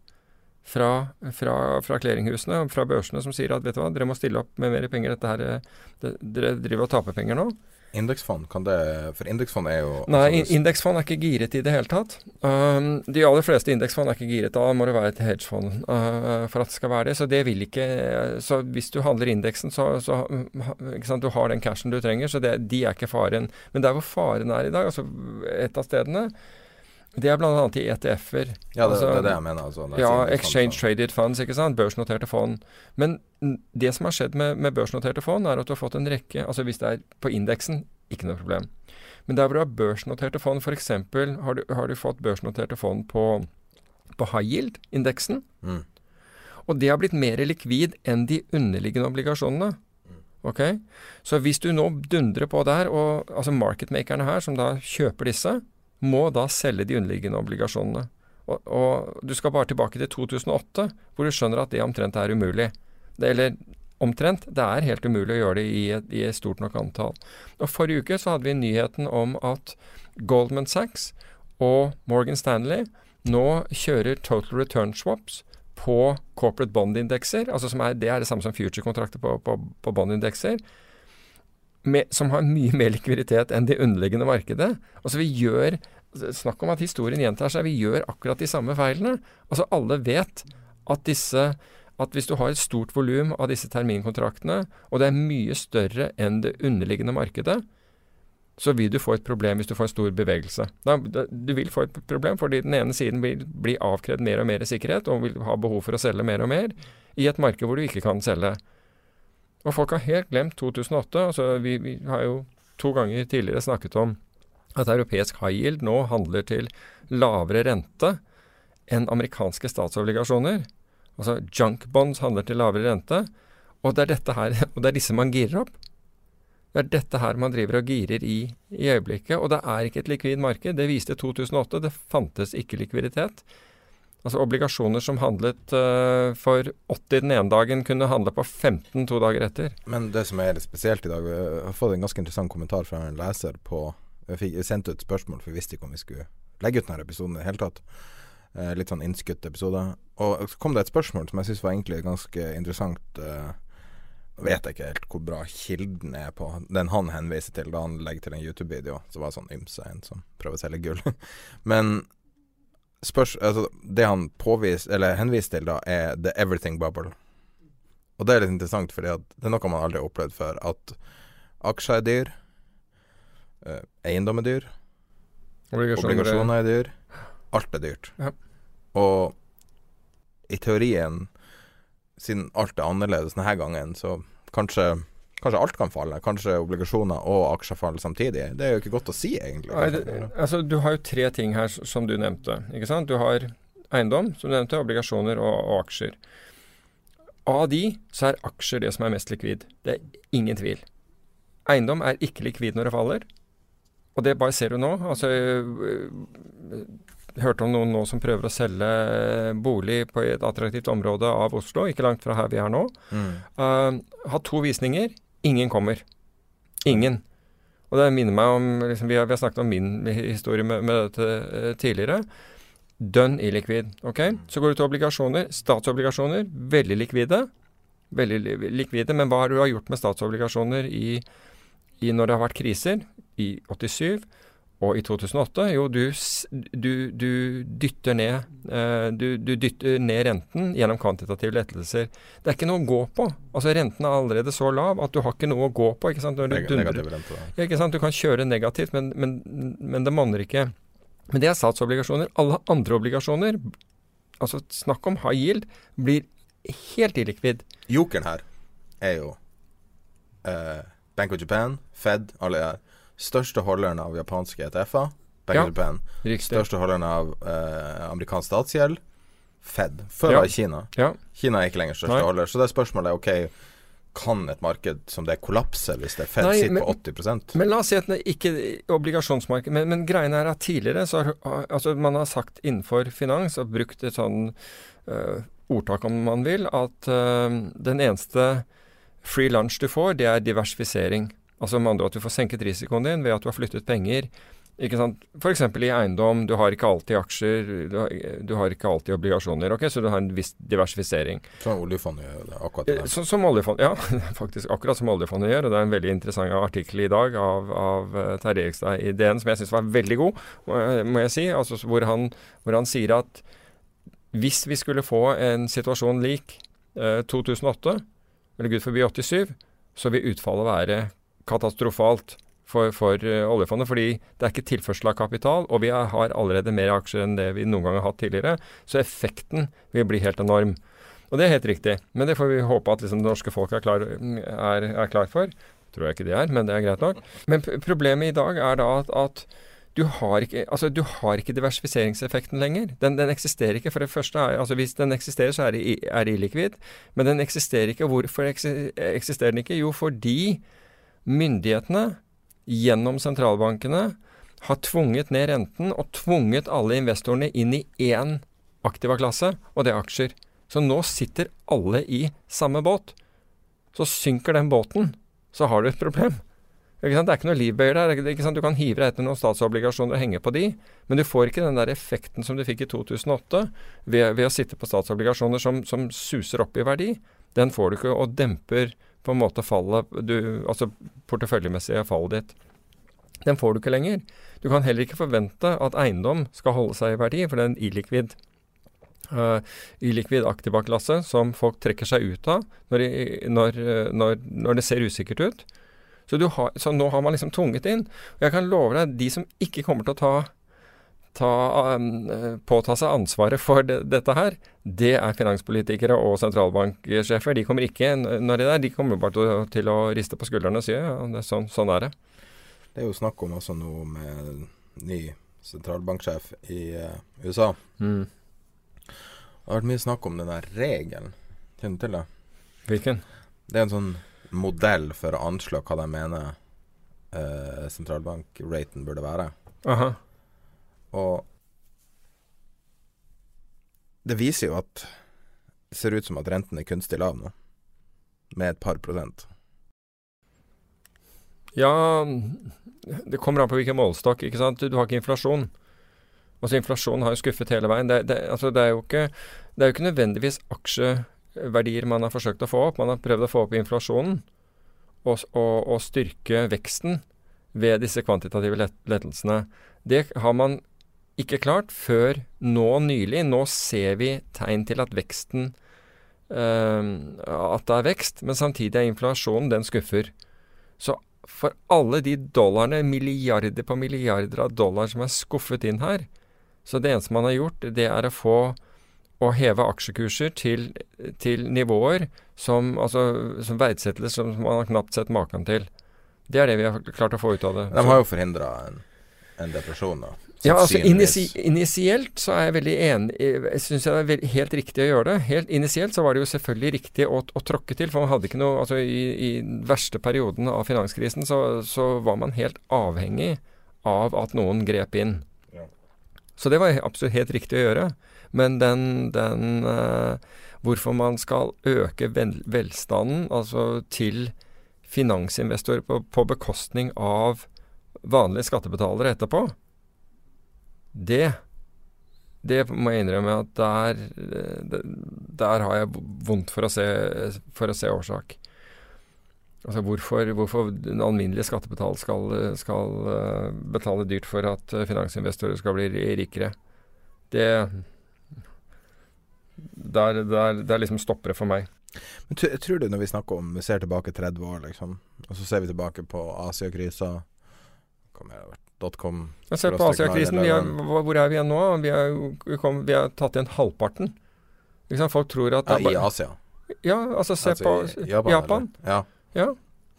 fra, fra, fra clearinghusene og fra børsene som sier at vet du hva, dere må stille opp med mer penger. Dette her, det, dere driver og taper penger nå. Indeksfond, kan det For indeksfond er jo Nei, indeksfond er ikke giret i det hele tatt. Um, de aller fleste indeksfond er ikke giret. Da må det være et hedgefond uh, for at det skal være det. Så det vil ikke Så hvis du handler indeksen, så, så sant, du har den cashen du trenger. Så det, de er ikke faren. Men der hvor faren er i dag, altså et av stedene det er bl.a. i ETF-er. Ja, det, altså, det, er det jeg mener. Altså, ja, Exchange Traded Funds, ikke sant. Børsnoterte fond. Men det som har skjedd med, med, børsnoterte fond, er at du har fått en rekke Altså hvis det er på indeksen, ikke noe problem. Men der hvor du har børsnoterte fond, f.eks. Har, har du fått børsnoterte fond på, på high yield-indeksen. Mm. Og det har blitt mer likvid enn de underliggende obligasjonene. Ok? Så hvis du nå dundrer på der, og altså marketmakerne her, som da kjøper disse, må da selge de underliggende obligasjonene. Og, og, du skal bare tilbake til 2008, hvor du skjønner at det omtrent er umulig. Det, eller omtrent. Det er helt umulig å gjøre det i et, i et stort nok antall. Og Forrige uke så hadde vi nyheten om at Goldman Sachs og Morgan Stanley nå kjører total return swaps på corporate bond-indekser. altså Det er det samme som future-kontrakter på, på, på bond-indekser som har mye mer likviditet enn det underliggende markedet. Altså vi gjør Snakk om at historien gjentar seg. Vi gjør akkurat de samme feilene. Altså alle vet at disse at hvis du har et stort volum av disse terminkontraktene, og det er mye større enn det underliggende markedet, så vil du få et problem hvis du får en stor bevegelse. Da, du vil få et problem fordi den ene siden vil bli avkrevd mer og mer sikkerhet, og vil ha behov for å selge mer og mer, i et marked hvor du ikke kan selge. Og folk har helt glemt 2008. altså Vi, vi har jo to ganger tidligere snakket om at europeisk high yield nå handler til lavere rente enn amerikanske statsobligasjoner. Altså junk bonds handler til lavere rente. Og det er, her, og det er disse man girer opp. Det er dette her man driver og girer i i øyeblikket. Og det er ikke et likvid marked. Det viste 2008. Det fantes ikke likviditet. Altså Obligasjoner som handlet uh, for 80 den ene dagen, kunne handle på 15 to dager etter. Men det som er spesielt i dag, vi har fått en ganske interessant kommentar fra en leser på Jeg, fikk, sendt ut spørsmål, for vi visste ikke om vi skulle legge ut denne episoden i det hele tatt. Eh, litt sånn innskutt episode. Og så kom det et spørsmål som jeg syns var egentlig ganske interessant. Eh, vet jeg ikke helt hvor bra kilden er på den han henviser til da han legger til en YouTube-video. Så var det sånn ymse en som prøver å selge gull. Men spørs, altså, det han påvis, eller henviser til da, er the everything bubble. Og det er litt interessant, fordi det er noe man aldri har opplevd før. At aksjer er dyr, eiendom er dyr, obligasjoner er dyr. Alt er dyrt. Ja. Og i teorien, siden alt er annerledes denne gangen, så kanskje Kanskje alt kan falle. Kanskje obligasjoner og aksjer faller samtidig. Det er jo ikke godt å si, egentlig. Nei, det, altså, du har jo tre ting her som du nevnte. ikke sant? Du har eiendom, som du nevnte, obligasjoner og, og aksjer. Av de så er aksjer det som er mest likvid. Det er ingen tvil. Eiendom er ikke likvid når det faller. Og det bare ser du nå. Altså, jeg hørte om noen nå som prøver å selge bolig på et attraktivt område av Oslo, ikke langt fra her vi er nå. Mm. Uh, har to visninger. Ingen kommer. Ingen. Og det minner meg om liksom, vi, har, vi, har, snakket om min historie med, med dette tidligere. Dønn illikvid. ok? Så går du til obligasjoner. Statsobligasjoner, veldig likvide. Veldig likvide, Men hva har du gjort med statsobligasjoner i, i når det har vært kriser? I 87 og i 2008? Jo, du, du, du dytter ned eh, du, du, dytter ned renten gjennom kvantitative lettelser. Det er ikke noe å gå på. Altså Renten er allerede så lav at du har ikke noe å gå på. ikke sant? Du, Negativ rente, ja, ikke sant? Du kan kjøre negativt, men, men, men det monner ikke. Men det er statsobligasjoner. Alle andre obligasjoner, altså snakk om high yield, blir helt illikvid. Jokeren her er jo eh, Bank of Japan, Fed, alle Største holderen av japanske ETF-er, Bank Ja, Japan. Riktig. Største holderen av eh, amerikansk statsgjeld, Fed. Før Ja. var Kina. Ja. Kina er ikke lenger største Nei. holder. Så det spørsmålet er ok, kan et marked som det kollapse hvis det Fed Nei, sitter men- på 80% Men la oss si at det ikke obligasjonsmarked Men, men greien er at tidligere så har altså man har sagt innenfor finans og brukt et sånn uh, ordtak om man vil, at uh, den eneste free lunch du får, det er diversifisering. Altså med andre at du får senket risikoen din ved at du har flyttet penger. Ikke sant? F.eks. i eiendom. Du har ikke alltid aksjer, du har, du har ikke alltid obligasjoner. ok, Så du har en viss diversifisering. Som oljefondet gjør det akkurat det. Eh, Så, som oljefond, ja, faktisk akkurat som oljefondet gjør. og Det er en veldig interessant artikkel i dag av, av eh, Terje Erikstad i DN som jeg syns var veldig god, må jeg, si. Altså, hvor, han, hvor han sier at hvis vi skulle få en situasjon lik eh, 2008, eller gud forby 87, så vil utfallet være katastrofalt for, for eh, oljefondet. Fordi det er ikke tilførsel av kapital, og vi har allerede mer aksjer enn det vi noen gang har hatt tidligere. Så effekten vil bli helt enorm. Og det er helt riktig. Men det får vi håpe at liksom, det norske folk er klar, er, er klar for. Tror jeg ikke det er, men det er greit nok. Men problemet i dag er da at, at du har ikke, altså, du har ikke diversifiseringseffekten lenger. Den, den eksisterer ikke. For det første er, altså Hvis den eksisterer, så er det, er illikvid. Men den eksisterer ikke. Hvorfor eksisterer den ikke? Jo, fordi myndighetene gjennom sentralbankene har tvunget ned renten og tvunget alle investorene inn i én aktiva-klasse, og det er aksjer. Så nå sitter alle i samme båt. Så synker den båten, så har du et problem. Det er ikke noe livbøyer der. Du kan hive deg etter noen statsobligasjoner og henge på de, men du får ikke den der effekten som du fikk i 2008 ved, ved å sitte på statsobligasjoner som, som suser opp i verdi. Den får du ikke, og demper på en måte fallet, du, altså porteføljemessige fallet ditt. Den får du ikke lenger. Du kan heller ikke forvente at eiendom skal holde seg i verdi, for det er en illikvid uh, illikvid aktiva-klasse som folk trekker seg ut av når, de- når, uh, når, når det ser usikkert ut. Så, har, så nå har man liksom tvunget inn. Og jeg kan love deg, de som ikke kommer til å ta, ta, um, uh, påta seg ansvaret for det, dette her, det er finanspolitikere og sentralbanksjefer. De kommer ikke når det er, de kommer bare til, til å riste på skuldrene og si ja, det er sånn, sånn er det. Det er jo snakk om altså noe med ny sentralbanksjef i uh, USA. Mm. Det har vært mye snakk om den der regelen. Kjenner du til det? Hvilken? Det er en sånn modell for å anslå hva de mener uh, sentralbankraten burde være. Aha. Og det viser jo at det ser ut som at renten er kunstig lav nå. Med et par prosent. Ja, det kommer an på hvilken målestokk. ikke sant? Du, har ikke inflasjon. Altså Inflasjon har jo skuffet hele veien. Det, det, altså, det, er ikke, det er jo ikke nødvendigvis aksjeverdier man har forsøkt å få opp. Man har prøvd å få opp inflasjonen og, og, og styrke veksten ved disse kvantitative let lettelsene. Det har man ikke klart før nå nylig. Nå ser vi tegn til at veksten øh, At det er vekst, men samtidig er inflasjonen den skuffer. Så for alle de dollarene, milliarder på milliarder av dollar som er skuffet inn her, så det eneste man har gjort, det er å få å heve aksjekurser til, til nivåer som, altså, som verdsettes som man har knapt sett maken til. Det er det vi har klart å få ut av det. De har jo forhindra en, en, depresjon, da. Ja, altså initi Initielt så er jeg veldig enig Jeg syns det er helt riktig å gjøre det. Helt Initielt så var det jo selvfølgelig riktig å, å tråkke til, for man hadde ikke noe Altså i, i verste perioden av finanskrisen så, så, var man helt avhengig av at noen grep inn. Ja. Så det var absolutt helt riktig å gjøre. Men den, den uh, Hvorfor man skal øke vel, velstanden, altså til finansinvestorer på, på bekostning av vanlige skattebetalere etterpå, det det må jeg innrømme at der, der har jeg vondt for å se, for å se årsak. Altså hvorfor, hvorfor en alminnelig skattebetaler skal, skal, eh, betale dyrt for at finansinvestorer skal bli rikere. Det der, der, der liksom stopper det for meg. Men tror du når vi snakker om Vi ser tilbake 30 år, liksom, og så ser vi tilbake på Asiakrisa Dotcom Jeg ser på Asiakrisen. Hvor er vi igjen nå? Vi, er, vi, kom, vi har tatt igjen halvparten. Folk tror at ja, I Asia? Ja, altså se altså, på Japan. Japan. Ja. ja.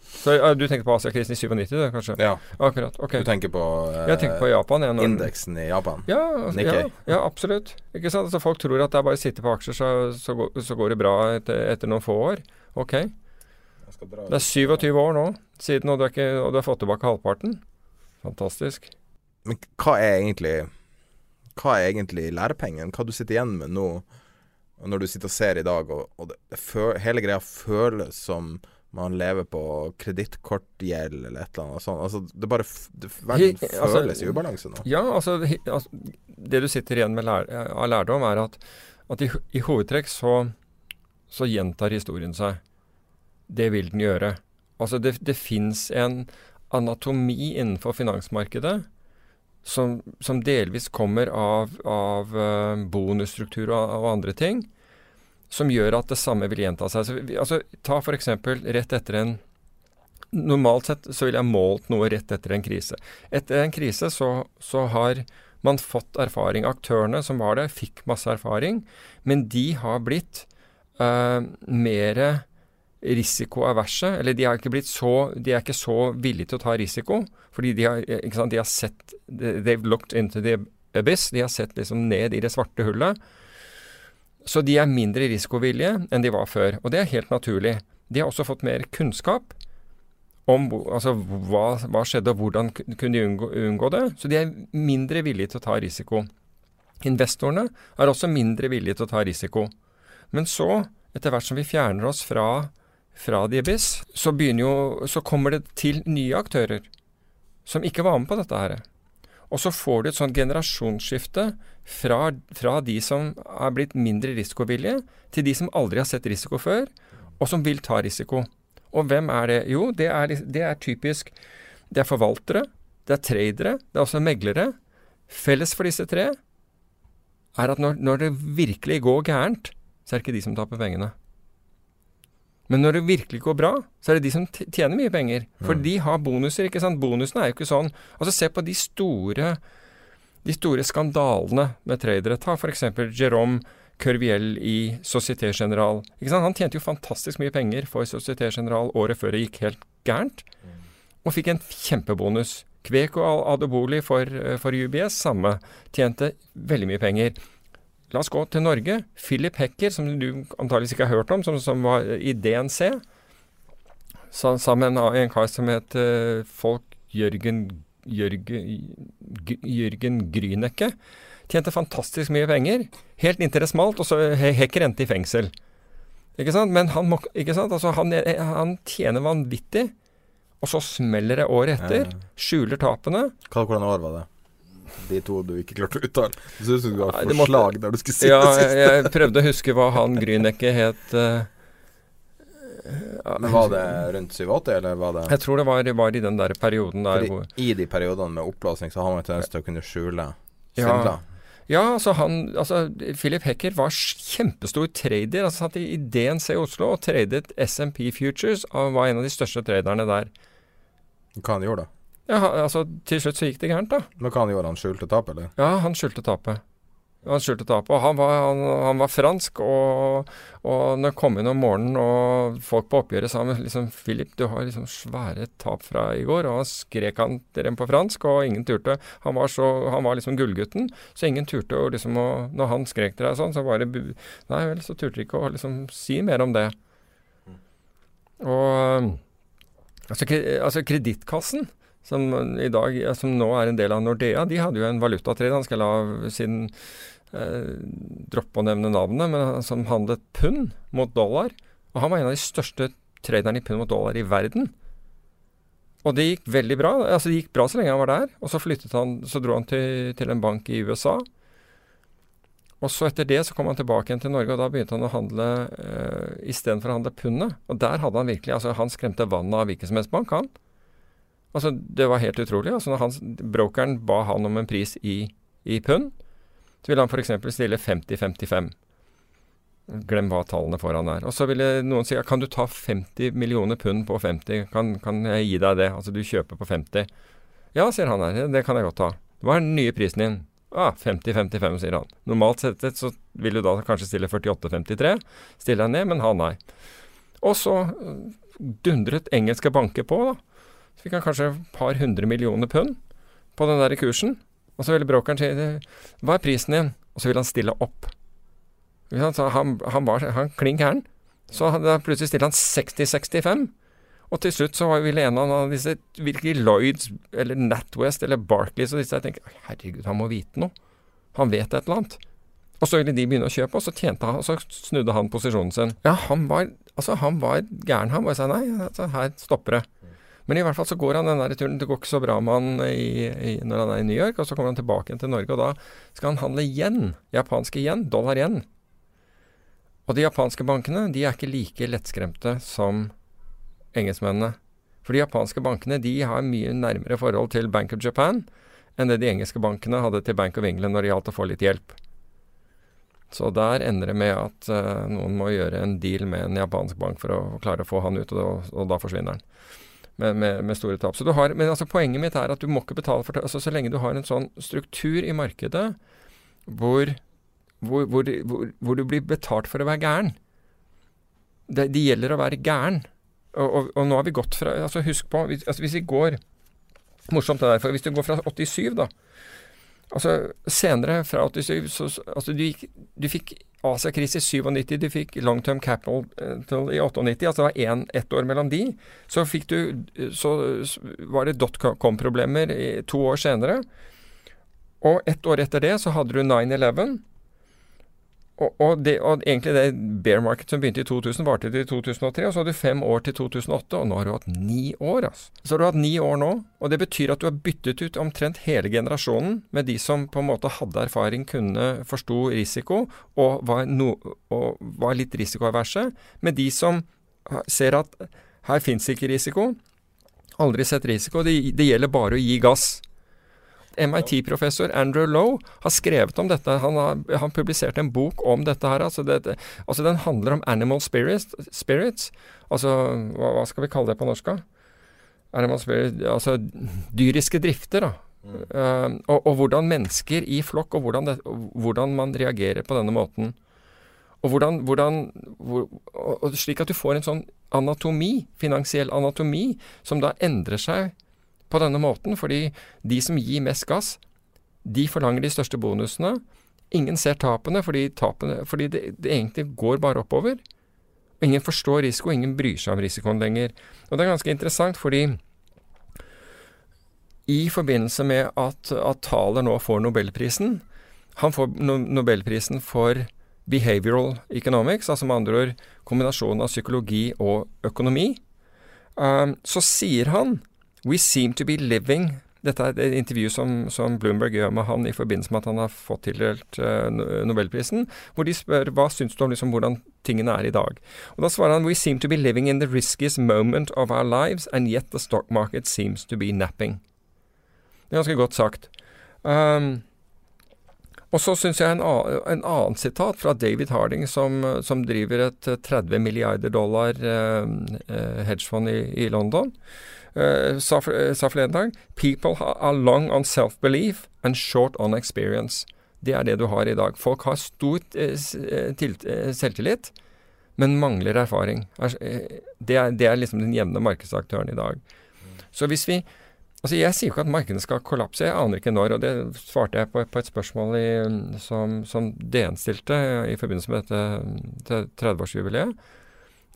Så ja, Du tenker på Asiakrisen i 97, da, kanskje? Ja. Akkurat, ok. Du tenker på, eh, jeg tenker på Japan. Ja, indeksen i Japan? Ja, ja, ja, absolutt. Ikke sant? Altså, folk tror at det er bare å sitte på aksjer, så, så, går, så går, det bra etter, etter, noen få år. Ok. Det er 27 år nå siden, og du, ikke, og du har fått tilbake halvparten. Fantastisk. Men hva er egentlig Hva er egentlig lærepengen? Hva du sitter igjen med nå, når du sitter og ser i dag, og, og det, det, hele greia føles som man lever på kredittkortgjeld eller et eller annet sånt. Altså, det bare det, Verden altså, føles i ubalanse nå. Ja, altså, altså, Det du sitter igjen med lær, av lærdom, er at, at i, i, hovedtrekk så, så gjentar historien seg. Det vil den gjøre. Altså, det, det fins en anatomi innenfor finansmarkedet som, som delvis kommer av, av uh, bonusstruktur og, og andre ting som gjør at det samme vil gjenta seg. Så, altså, ta f.eks. rett etter en Normalt sett så ville jeg målt noe rett etter en krise. Etter en krise så, så har man fått erfaring. Aktørene som var der, fikk masse erfaring, men de har blitt uh, mer risikoaverse. Eller de, er, så, de er ikke så villige til å ta risiko, fordi de har, sant, de har sett They've looked into the abyss. De har sett liksom ned i det svarte hullet. Så de er mindre risikovillige enn de var før. Og det er helt naturlig. De har også fått mer kunnskap om altså, hva, hva skjedde, og hvordan kunne de unngå, unngå, det. Så de er mindre villige til å ta risiko. Investorene er også mindre villige til å ta risiko. Men så, etter hvert som vi fjerner oss fra, fra Diabis, så, jo, så kommer det til nye aktører som ikke var med på dette her. Og så får du et sånt generasjonsskifte fra, fra, de som er blitt mindre risikovillige, til de som aldri har sett risiko før, og som vil ta risiko. Og hvem er det? Jo, det er, det er typisk Det er forvaltere, det er tradere, det er også meglere. Felles for disse tre er at når, når det virkelig går gærent, så er det ikke de som taper pengene. Men når det virkelig går bra, så er det de som tjener mye penger. For mm. de har bonuser, ikke sant. Bonusene er jo ikke sånn Altså se på de store, de store skandalene med tradere. Ta f.eks. Jerome Curviel i Société General. Han tjente jo fantastisk mye penger for Société General året før det gikk helt gærent, og fikk en kjempebonus. Kveko Adoboli for, for UBS, samme. Tjente veldig mye penger. La oss gå til Norge. Philip Hecker, som du antakeligvis ikke har hørt om, som, som var i DNC. Sammen med en kar som het uh, Folk Jørgen, Jørgen, Jørgen Grynecke. Tjente fantastisk mye penger. Helt inntil det smalt, og så Hecker endte i fengsel. Ikke sant? Men han, må, ikke sant? Altså, han, han tjener vanvittig. og så smeller det året etter. Skjuler tapene. Hva, hvordan år var det? De to du ikke klarte å uttale. Du synes du var for forslag der du skulle si Ja, sist. jeg, jeg prøvde å huske hva han Grünerke het. eh, ja, Men var det rundt 87, eller var det Jeg tror det var, var i den der perioden der Fordi hvor i de periodene med oppblåsning så har man en tendens til å kunne skjule Ja. svindler. Ja, altså han altså Philip Hecker var kjempestor trader. altså Satt i DNC i Oslo og tradet SMP Futures, og var en av de største traderne der. Hva han gjorde da? Ja, altså Til slutt så gikk det gærent, da. Men hva han gjorde? Han skjulte tap, eller? Ja, han skjulte tapet. Han skjulte tapet. Og han var, han, han var fransk, og, og når jeg kom inn om morgenen og folk på oppgjøret sa liksom, 'Philip, du har liksom svære tap fra i går', og han skrek han til dem på fransk, og ingen turte. Han var, så, han var liksom gullgutten, så ingen turte å liksom å Når han skrek til deg sånn, så var det Nei vel, så turte de ikke å liksom si mer om det. Og altså, altså Kredittkassen som dag, som nå er en del av Nordea, de hadde jo en valutatrade. Han skal la sin eh, droppe å nevne navnet, men som handlet pund mot dollar. Og han var en av de største traderne i pund mot dollar i verden. Og det gikk veldig bra. Altså Det gikk bra så lenge han var der. Og så flyttet han, så dro han til, til en bank i USA. Og så etter det så kom han tilbake igjen til Norge, og da begynte han å handle uh, istedenfor å handle pundet. Og der hadde han virkelig altså Han skremte vannet av hvilken som helst bank, han. Altså, det var helt utrolig. Altså, når han, brokeren ba han om en pris i, i pund, så ville han f.eks. stille 50-55. Glem hva tallene foran er. Og så ville noen si kan du ta 50 millioner pund på 50, kan, kan jeg gi deg det? Altså du kjøper på 50. Ja, sier han her, det kan jeg godt ta. Hva er den nye prisen din? Ah, 50-55, sier han. Normalt sett så vil du da kanskje stille 48-53. Stiller deg ned, men han nei. Og så dundret engelske banker på, da. Så fikk han kanskje et par hundre millioner pund på den der kursen. Og så ville brokeren si Hva er prisen din? Og så ville han stille opp. Så han, han var han klin gæren. Så da plutselig stilte han 60-65. Og til slutt så ville en av disse virkelig Lloyds eller NatWest eller Barclays og disse jeg tenkte herregud, han må vite noe. Han vet et eller annet. Og så ville de begynne å kjøpe, og så tjente han, og så snudde han posisjonen sin. Ja, han var, altså, han var gæren, han. Bare sa nei, altså, her stopper det. Men i hvert fall så går han den der turen. Det går ikke så bra med han i, i, når han er i New York, og så kommer han tilbake igjen til Norge, og da skal han handle yen. Japanske yen. Dollar yen. Og de japanske bankene de er ikke like lettskremte som engelskmennene. For de japanske bankene de har mye nærmere forhold til Bank of Japan enn det de engelske bankene hadde til Bank of England når det gjaldt å få litt hjelp. Så der ender det med at uh, noen må gjøre en deal med en japansk bank for å klare å få han ut, og, og da forsvinner han. Med, med, med, store tap. Så du har, men altså, poenget mitt er at du må ikke betale for. Altså, så lenge du har en sånn struktur i markedet hvor, hvor, hvor, hvor du blir betalt for å være gæren. Det, det gjelder å være gæren. Og, og, og, nå har vi gått fra altså Husk på hvis, altså hvis vi går Morsomt det der. For hvis du går fra 87, da Altså Senere, fra 87 så, altså, du, gikk, du fikk Asia-krise i 97, du fikk long term capital i 98, altså det var én, ett år mellom de. Så du Så var det dotcom-problemer to år senere. Og ett år etter det så hadde du 9-11. Og, det, og, egentlig det bear market som begynte i 2000, varte til 2003. Og så hadde du fem år til 2008, og nå har du hatt ni år. Altså. Så har du hatt ni år nå, og det betyr at du har byttet ut omtrent hele generasjonen med de som på en måte hadde erfaring, kunne forsto risiko og var, no, og var litt risikoaverse, med de som ser at her fins ikke risiko. Aldri sett risiko. Det, det gjelder bare å gi gass. MIT-professor Andrew Lowe har skrevet om dette. Han har, han publiserte en bok om dette her. Altså, det, altså den handler om animal spirits. spirits. Altså, hva, hva, skal vi kalle det på norsk? Animal spirits, altså dyriske drifter, da. Mm. Uh, og, og, hvordan mennesker i flokk, og hvordan, det, og hvordan, man reagerer på denne måten. Og hvordan, hvordan hvor, og Slik at du får en sånn anatomi, finansiell anatomi, som da endrer seg på denne måten, fordi de som gir mest gass, de forlanger de største bonusene. Ingen ser tapene, fordi, tapene, fordi det, det, egentlig går bare oppover. Ingen forstår risiko, ingen bryr seg om risikoen lenger. Og det er ganske interessant, fordi i forbindelse med at, at Thaler nå får nobelprisen Han får no nobelprisen for behavioral economics, altså med andre ord kombinasjonen av psykologi og økonomi. Um, så sier han We seem to be living Dette er et intervju som, som, Bloomberg gjør med han i forbindelse med at han har fått tildelt uh, Nobelprisen, hvor de spør hva syns du om liksom, hvordan tingene er i dag. Og Da svarer han We seem to be living in the riskiest moment of our lives, and yet the stock market seems to be napping. Det er ganske godt sagt. Um, og så syns jeg en, en, annen sitat fra David Harding, som, som driver et 30 eh, milliarder dollar eh, eh, hedgefond i, i, London, eh, sa, for, sa flere dag People are long on self-belief and short on experience. Det er det du har i dag. Folk har stor eh, eh selvtillit, men mangler erfaring. Det er, det er liksom den jevne markedsaktøren i dag. Så hvis vi Altså, Jeg sier jo ikke at markedene skal kollapse, jeg aner ikke når. og Det svarte jeg på, på et spørsmål i, som, som, DN stilte i forbindelse med dette 30-årsjubileet.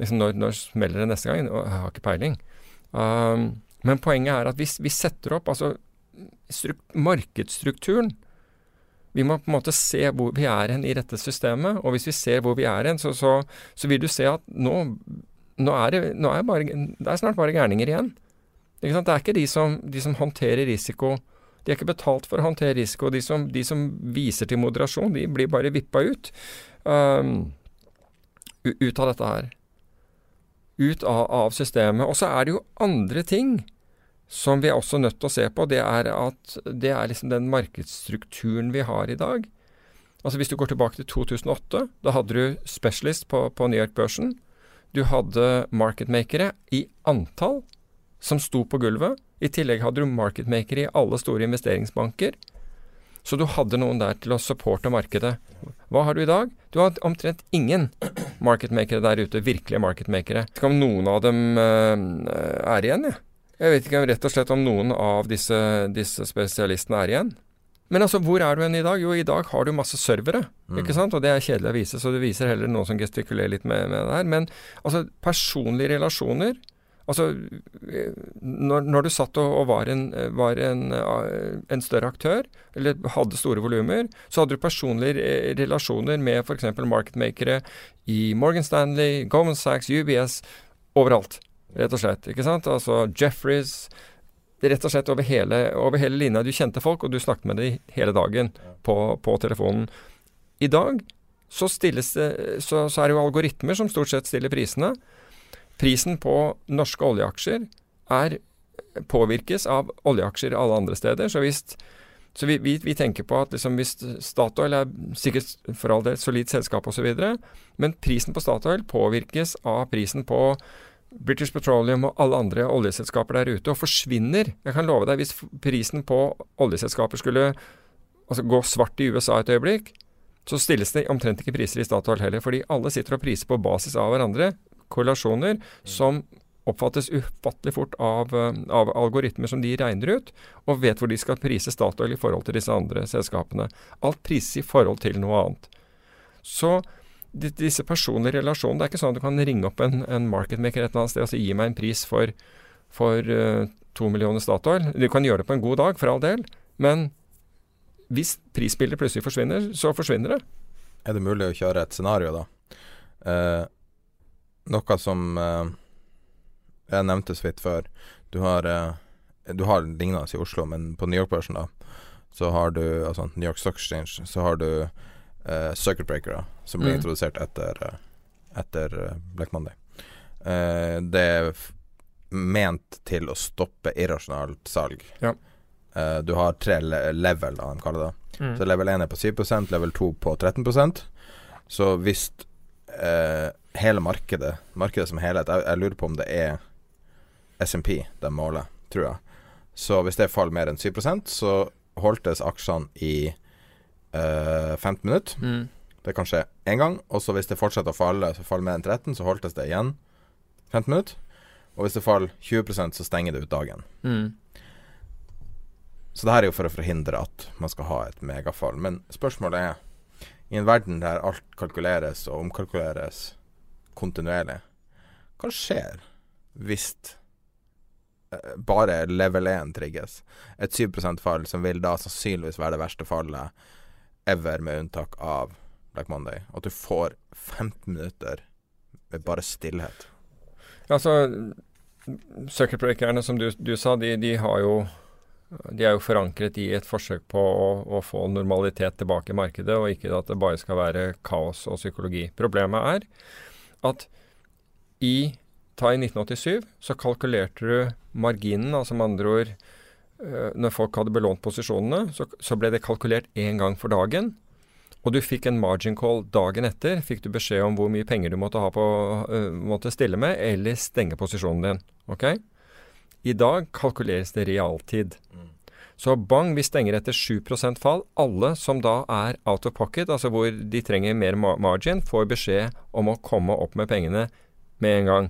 Liksom når, når smeller det neste gang? Jeg har ikke peiling. Um, men poenget er at hvis vi setter opp altså markedsstrukturen Vi må på en måte se hvor vi er hen i dette systemet. Og hvis vi ser hvor vi er hen, så, så, så vil du se at nå, nå, er det, nå er bare, det er snart bare gærninger igjen. Det er ikke de som, de som, håndterer risiko. De er ikke betalt for å håndtere risiko. De som, de som viser til moderasjon, de blir bare vippa ut. Um, ut av dette her. Ut av, av systemet. Og så er det jo andre ting som vi er også nødt til å se på. Det er at det er liksom den markedsstrukturen vi har i dag. Altså Hvis du går tilbake til 2008, da hadde du Specialist på, på New York-børsen. Du hadde marketmakere i antall som sto på gulvet. I tillegg hadde du marketmakere i alle store investeringsbanker. Så du hadde noen der til å supporte markedet. Hva har du i dag? Du har omtrent ingen marketmakere der ute, virkelige marketmakere. Jeg vet ikke om noen av dem uh, er igjen, jeg. Jeg vet ikke rett og slett om noen av disse, disse spesialistene er igjen. Men altså, hvor er du hen i dag? Jo, i dag har du masse servere, mm. ikke sant? Og det er kjedelig å vise, så du viser heller noen som gestikulerer litt med, med det her. Men altså, personlige relasjoner Altså, når, når, du satt og, og var, en, var en, eh, en, større aktør, eller hadde store volumer, så hadde du personlige relasjoner med f.eks. marketmakere i Morgan Stanley, Goldman Sachs, UBS, overalt. Rett og slett. ikke sant? Altså Jeffries Rett og slett over hele, over hele linja. Du kjente folk, og du snakket med dem hele dagen på, på telefonen. I dag så, det, så, så er det jo algoritmer som stort sett stiller prisene. Prisen på norske oljeaksjer er, påvirkes av oljeaksjer alle andre steder. Så, hvis, så vi, vi, vi, tenker på at liksom hvis Statoil er sikkert for all del solid selskap osv., men prisen på Statoil påvirkes av prisen på British Petroleum og alle andre oljeselskaper der ute, og forsvinner. Jeg kan love deg, hvis prisen på oljeselskaper skulle altså, gå svart i USA et øyeblikk, så stilles det omtrent ikke priser i Statoil heller, fordi alle sitter og priser på basis av hverandre korrelasjoner som oppfattes ufattelig fort av, eh, av, algoritmer som de regner ut, og vet hvor de skal prise Statoil i forhold til disse andre selskapene. Alt prises i forhold til noe annet. Så disse personlige relasjonene Det er ikke sånn at du kan ringe opp en, en marketmaker et eller annet sted og si gi meg en pris for, for uh, to millioner Statoil. Du kan gjøre det på en god dag, for all del, men hvis prisbildet plutselig forsvinner, så forsvinner det. Er det mulig å kjøre et scenario, da? Uh, noe som eh, jeg nevnte så vidt før. Du har, eh, du har lignende i Oslo, men på New York-børsen, da, så har du altså New York Stock Exchange, så har du eh, circuit breakere som blir mm. introdusert etter, etter Black Monday. Eh, det er ment til å stoppe irrasjonalt salg. Ja. du har tre level, da, de kaller det. Mm. Så level 1 er på 7% level 2 på 13% Så hvis eh, hele markedet, markedet som helhet jeg, jeg, lurer på om det er SMP de måler, tror jeg. Så hvis det faller mer enn 7% så holdtes aksjene i uh, 15 minutter. Mm. Det kan skje én gang. Og så hvis det fortsetter å falle, så faller mer enn 13, så holdtes det igjen 15 minutter. Og hvis det faller 20% så stenger det ut dagen. Mm. Så det her er jo for å forhindre at man skal ha et megafall. Men spørsmålet er i en verden der alt kalkuleres og omkalkuleres kontinuerlig, hva skjer hvis eh, bare level 1 trigges? Et 7% fall som vil da sannsynligvis være det verste fallet ever, med unntak av Black Monday. At du får 15 minutter med bare stillhet. Ja, Altså, breakerne som du, du sa, de, de, har jo de er jo forankret i et forsøk på å, å, få normalitet tilbake i markedet, og ikke at det bare skal være kaos og psykologi. Problemet er at i, ta i 1987 så kalkulerte du marginen, altså med andre ord øh, Når folk hadde belånt posisjonene, så, så ble det kalkulert én gang for dagen. Og du fikk en margin call dagen etter. Fikk du beskjed om hvor mye penger du måtte, på, uh, måtte stille med, eller stenge posisjonen din. Ok? I dag kalkuleres det realtid. Mm. Så bang, vi stenger etter 7% fall. Alle som da er out of pocket, altså hvor de trenger mer margin, får beskjed om å komme opp med pengene med en gang.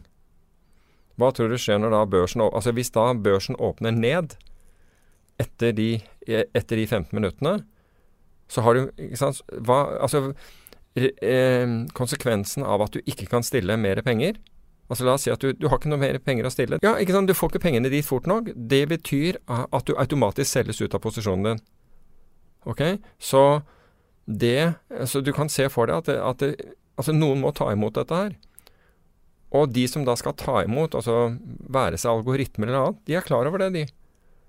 Hva tror du skjer når da børsen Altså hvis da børsen åpner ned etter de, etter de 15 minuttene, så har du ikke sant, hva, Altså eh, konsekvensen av at du ikke kan stille mer penger Altså La oss si at du, du, har ikke noe mer penger å stille. Ja, ikke sant? Du får ikke pengene dit fort nok. Det betyr at du automatisk selges ut av posisjonen din. Ok? Så det Så du kan se for deg at, det, at det, altså noen må ta imot dette her. Og de som da skal ta imot, altså være seg algoritmer eller annet, de er klar over det, de.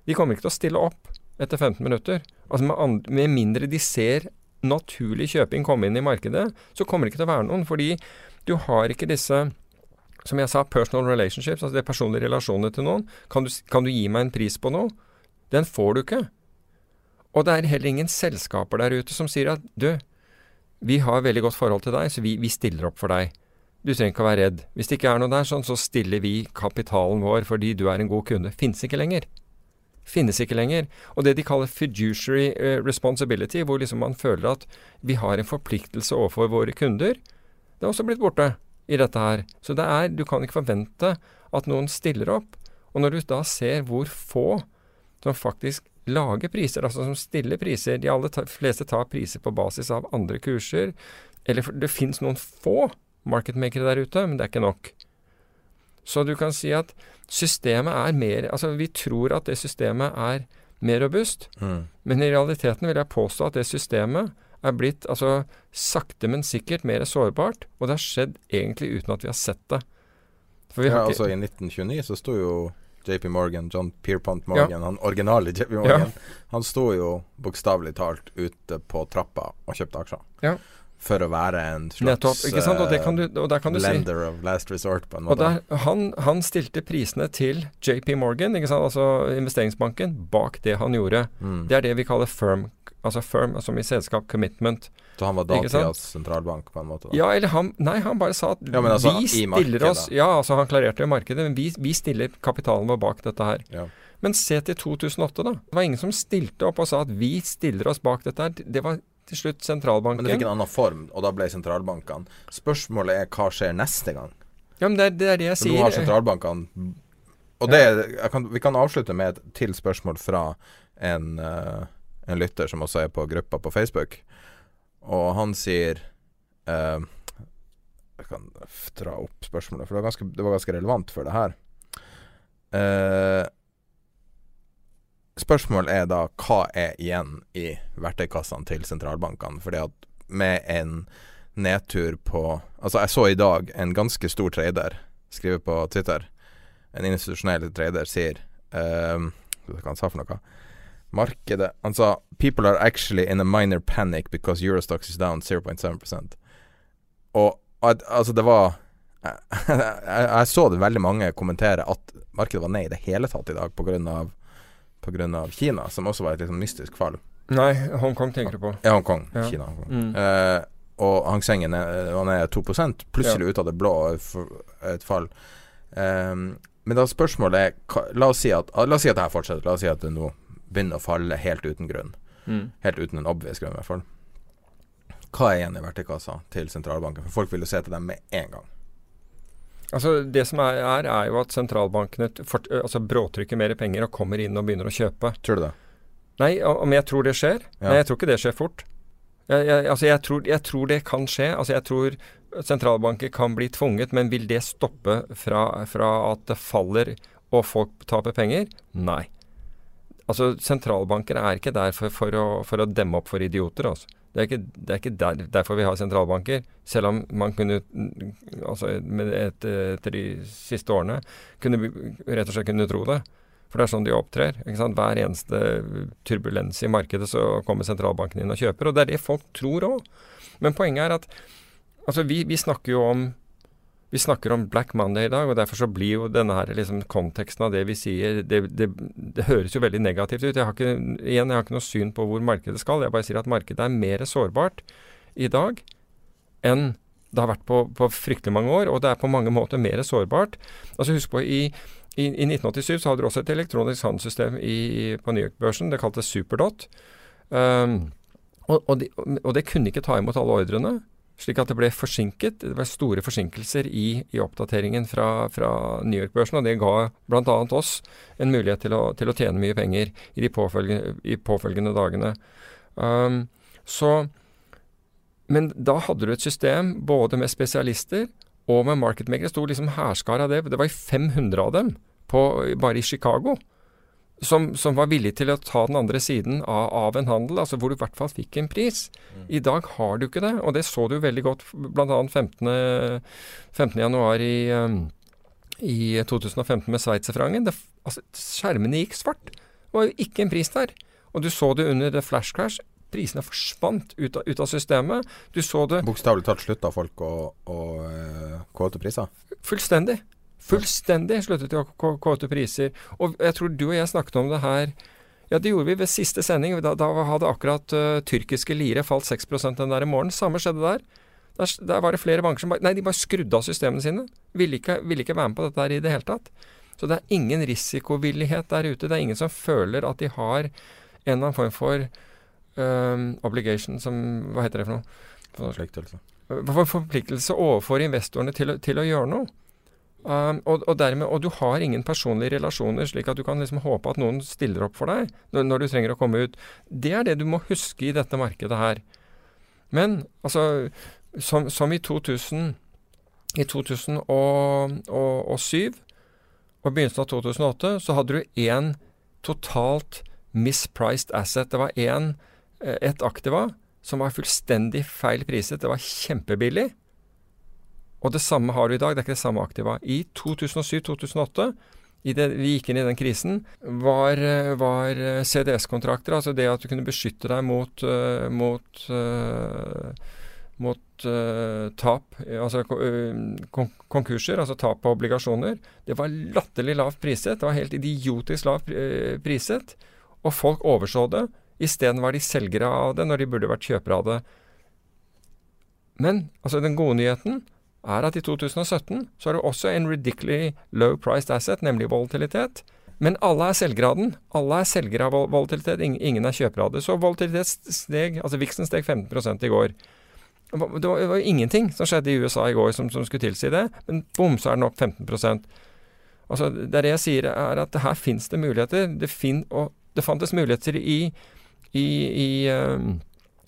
De kommer ikke til å stille opp etter 15 minutter. Altså med, med mindre de ser naturlig kjøping komme inn i markedet, så kommer det ikke til å være noen. Fordi du har ikke disse som jeg sa, personal relationships, altså det personlige relasjoner til noen. Kan du, kan du, gi meg en pris på noe? Den får du ikke. Og det er heller ingen selskaper der ute som sier at du, vi har veldig godt forhold til deg, så vi, vi stiller opp for deg. Du trenger ikke å være redd. Hvis det ikke er noe der sånn, så stiller vi kapitalen vår fordi du er en god kunde. Finnes ikke lenger. Finnes ikke lenger. Og det de kaller fiduciary uh, responsibility, hvor liksom man føler at vi har en forpliktelse overfor våre kunder, det er også blitt borte i dette her. Så det er, du kan ikke forvente at noen stiller opp. Og når du da ser hvor få som faktisk lager priser, altså som stiller priser De aller fleste tar priser på basis av andre kurser. Eller det fins noen få marketmakere der ute, men det er ikke nok. Så du kan si at systemet er mer Altså, vi tror at det systemet er mer robust, mm. men i realiteten vil jeg påstå at det systemet er blitt altså, sakte, men sikkert mer sårbart. Og det har skjedd egentlig uten at vi har sett det. ja, altså I 1929 så sto jo JP Morgan, John Pierpont Morgan, ja. han originale JP Morgan, ja. han sto jo bokstavelig talt ute på trappa og kjøpte aksjer. Ja for å være en slags kan du, lender si. of last resort, på en måte. Der, han, han, stilte prisene til JP Morgan, altså investeringsbanken, bak det han gjorde. Mm. Det er det vi kaller firm, altså firm, som i selskap commitment. Så han var datidas sentralbank, på en måte? Da. Ja, eller han Nei, han bare sa at ja, altså, vi stiller oss Ja, altså han klarerte markedet, men vi, vi stiller kapitalen vår bak dette her. Ja. Men se til 2008, da. Det var ingen som stilte opp og sa at vi stiller oss bak dette her. Det var til slutt sentralbanken. Men det fikk en annen form, og da ble sentralbankene. Spørsmålet er hva skjer neste gang? Ja, men det det, er det jeg sier. nå har sentralbankene Og det, kan, vi kan avslutte med et til spørsmål fra en, uh, en, lytter som også er på gruppa på Facebook. Og han sier eh, Jeg kan dra opp spørsmålet, for det var ganske, det var ganske relevant for det her. Eh, Spørsmålet er da hva er igjen i verktøykassene til sentralbankene? Fordi at med en nedtur på Altså, jeg så i dag en ganske stor trader skrive på Twitter. En institusjonell trader sier um, Hva han sa for noe? Markedet Han sa People are actually in a minor panic because Eurostox is down 0.7% Og at, altså, det var jeg, jeg, jeg, så det veldig mange kommentere at markedet var ned i det hele tatt i dag pga. Kina, som også var et sånn mystisk fall. Nei, Hongkong tenker du på. Ja, Hongkong. Ja. Kina. Hongkong. Mm. Eh, og Hang Seng var er 2 plutselig ja. ut av det blå et fall. Um, men da spørsmålet er la, oss si at, la oss si at det her fortsetter. La oss si at det nå begynner å falle helt uten grunn. Mm. Helt uten en obvious grunn, i hvert fall. Hva er igjen i verktøykassa til sentralbanken? For folk vil jo se til dem med en gang. Altså Det som er, er, er jo at sentralbankene fort, altså bråtrykker mer penger og kommer inn og begynner å kjøpe. Tror du det? Nei, om jeg tror det skjer? Ja. Nei, jeg tror ikke det skjer fort. Jeg, jeg, altså jeg tror, jeg tror, det kan skje. Altså jeg tror sentralbanker kan bli tvunget, men vil det stoppe fra, fra at det faller og folk taper penger? Nei. Altså, Sentralbanker er ikke der for, for, å, for å, demme opp for idioter. altså. Det er ikke, det er ikke der, derfor vi har sentralbanker, selv om man kunne altså et, etter de siste årene kunne rett og slett kunne tro det. For det er sånn de opptrer. Hver eneste turbulens i markedet så kommer sentralbanken inn og kjøper. Og det er det folk tror òg. Men poenget er at altså vi, vi snakker jo om vi snakker om Black Monday i dag, og derfor så blir jo denne her liksom konteksten av det vi sier det, det, det, høres jo veldig negativt ut. Jeg har ikke, igjen, jeg har ikke noe syn på hvor markedet skal. Jeg bare sier at markedet er mer sårbart i dag enn det har vært på, på fryktelig mange år, og det er på mange måter mer sårbart. Altså Husk på, i, i, i 1987 så hadde du også et elektronisk handelssystem i, på New York-børsen. Det kaltes Superdot. Um, og, og, de, og, det kunne ikke ta imot alle ordrene slik at det ble forsinket. Det var store forsinkelser i, i oppdateringen fra, fra New York-børsen, og det ga bl.a. oss en mulighet til å, til å, tjene mye penger i de påfølgende, i påfølgende dagene. Um, så, men da hadde du et system både med spesialister og med marketmakere. Det sto liksom hærskare av det. Det var 500 av dem på, bare i Chicago som, som, var villig til å ta den andre siden av, av, en handel, altså hvor du i hvert fall fikk en pris. Mm. I dag har du ikke det, og det så du veldig godt bl.a. 15.1 15. januar i, um, i 2015 med sveitserfrangen. Altså, skjermene gikk svart. Det var jo ikke en pris der. Og du så det under the flash crash. Prisene forsvant ut av, ut av systemet. Du så det Bokstavelig talt slutta folk å, å uh, til priser? Fullstendig. Fullstendig sluttet de å kåte priser. Og jeg tror du og jeg snakket om det her ja, det gjorde vi ved siste sending. Da, da hadde akkurat uh, tyrkiske lire falt 6 den der i morgen. Samme skjedde der. der. Der, var det flere banker som bare Nei, de bare skrudde av systemene sine. Ville ikke, ville ikke være med på dette her i det hele tatt. Så det er ingen risikovillighet der ute. Det er ingen som føler at de har en eller annen form for um, obligation som Hva heter det for noe? Forpliktelse. For forpliktelse overfor investorene til, til å gjøre noe. Um, og, og, dermed, og, du har ingen personlige relasjoner, slik at du kan liksom håpe at noen stiller opp for deg når, når, du trenger å komme ut. Det er det du må huske i dette markedet her. Men altså, som, som i 2000 i 2007 og begynnelsen av 2008 så hadde du én totalt mispriced asset. Det var én, ett et aktiva som var fullstendig feil priset. Det var kjempebillig. Og det samme har du i dag. Det er ikke det samme aktiva. I 2007-2008 i det, vi gikk inn i den krisen, var, var CDS-kontrakter, altså det at du kunne beskytte deg mot, uh, mot, mot tap, altså kon konkurser, altså tap på obligasjoner, det var latterlig lavt priset. Det var helt idiotisk lavt priset. Og folk overså det. Isteden var de selgere av det når de burde vært kjøpere av det. Men altså den gode nyheten er at i 2017 så er det også en ridiculously low priced asset, nemlig volatilitet. Men alle er selvgraden. Alle er selgere av volatilitet, ingen er kjøpere av det. Så volatilitet steg, altså viksen steg 15% i går. Det var, jo ingenting som skjedde i USA i går som, som skulle tilsi det, men bom, så er den opp 15 Altså, Det er det jeg sier, er at her fins det muligheter. Det, fin, og det fantes muligheter i, i, i, um,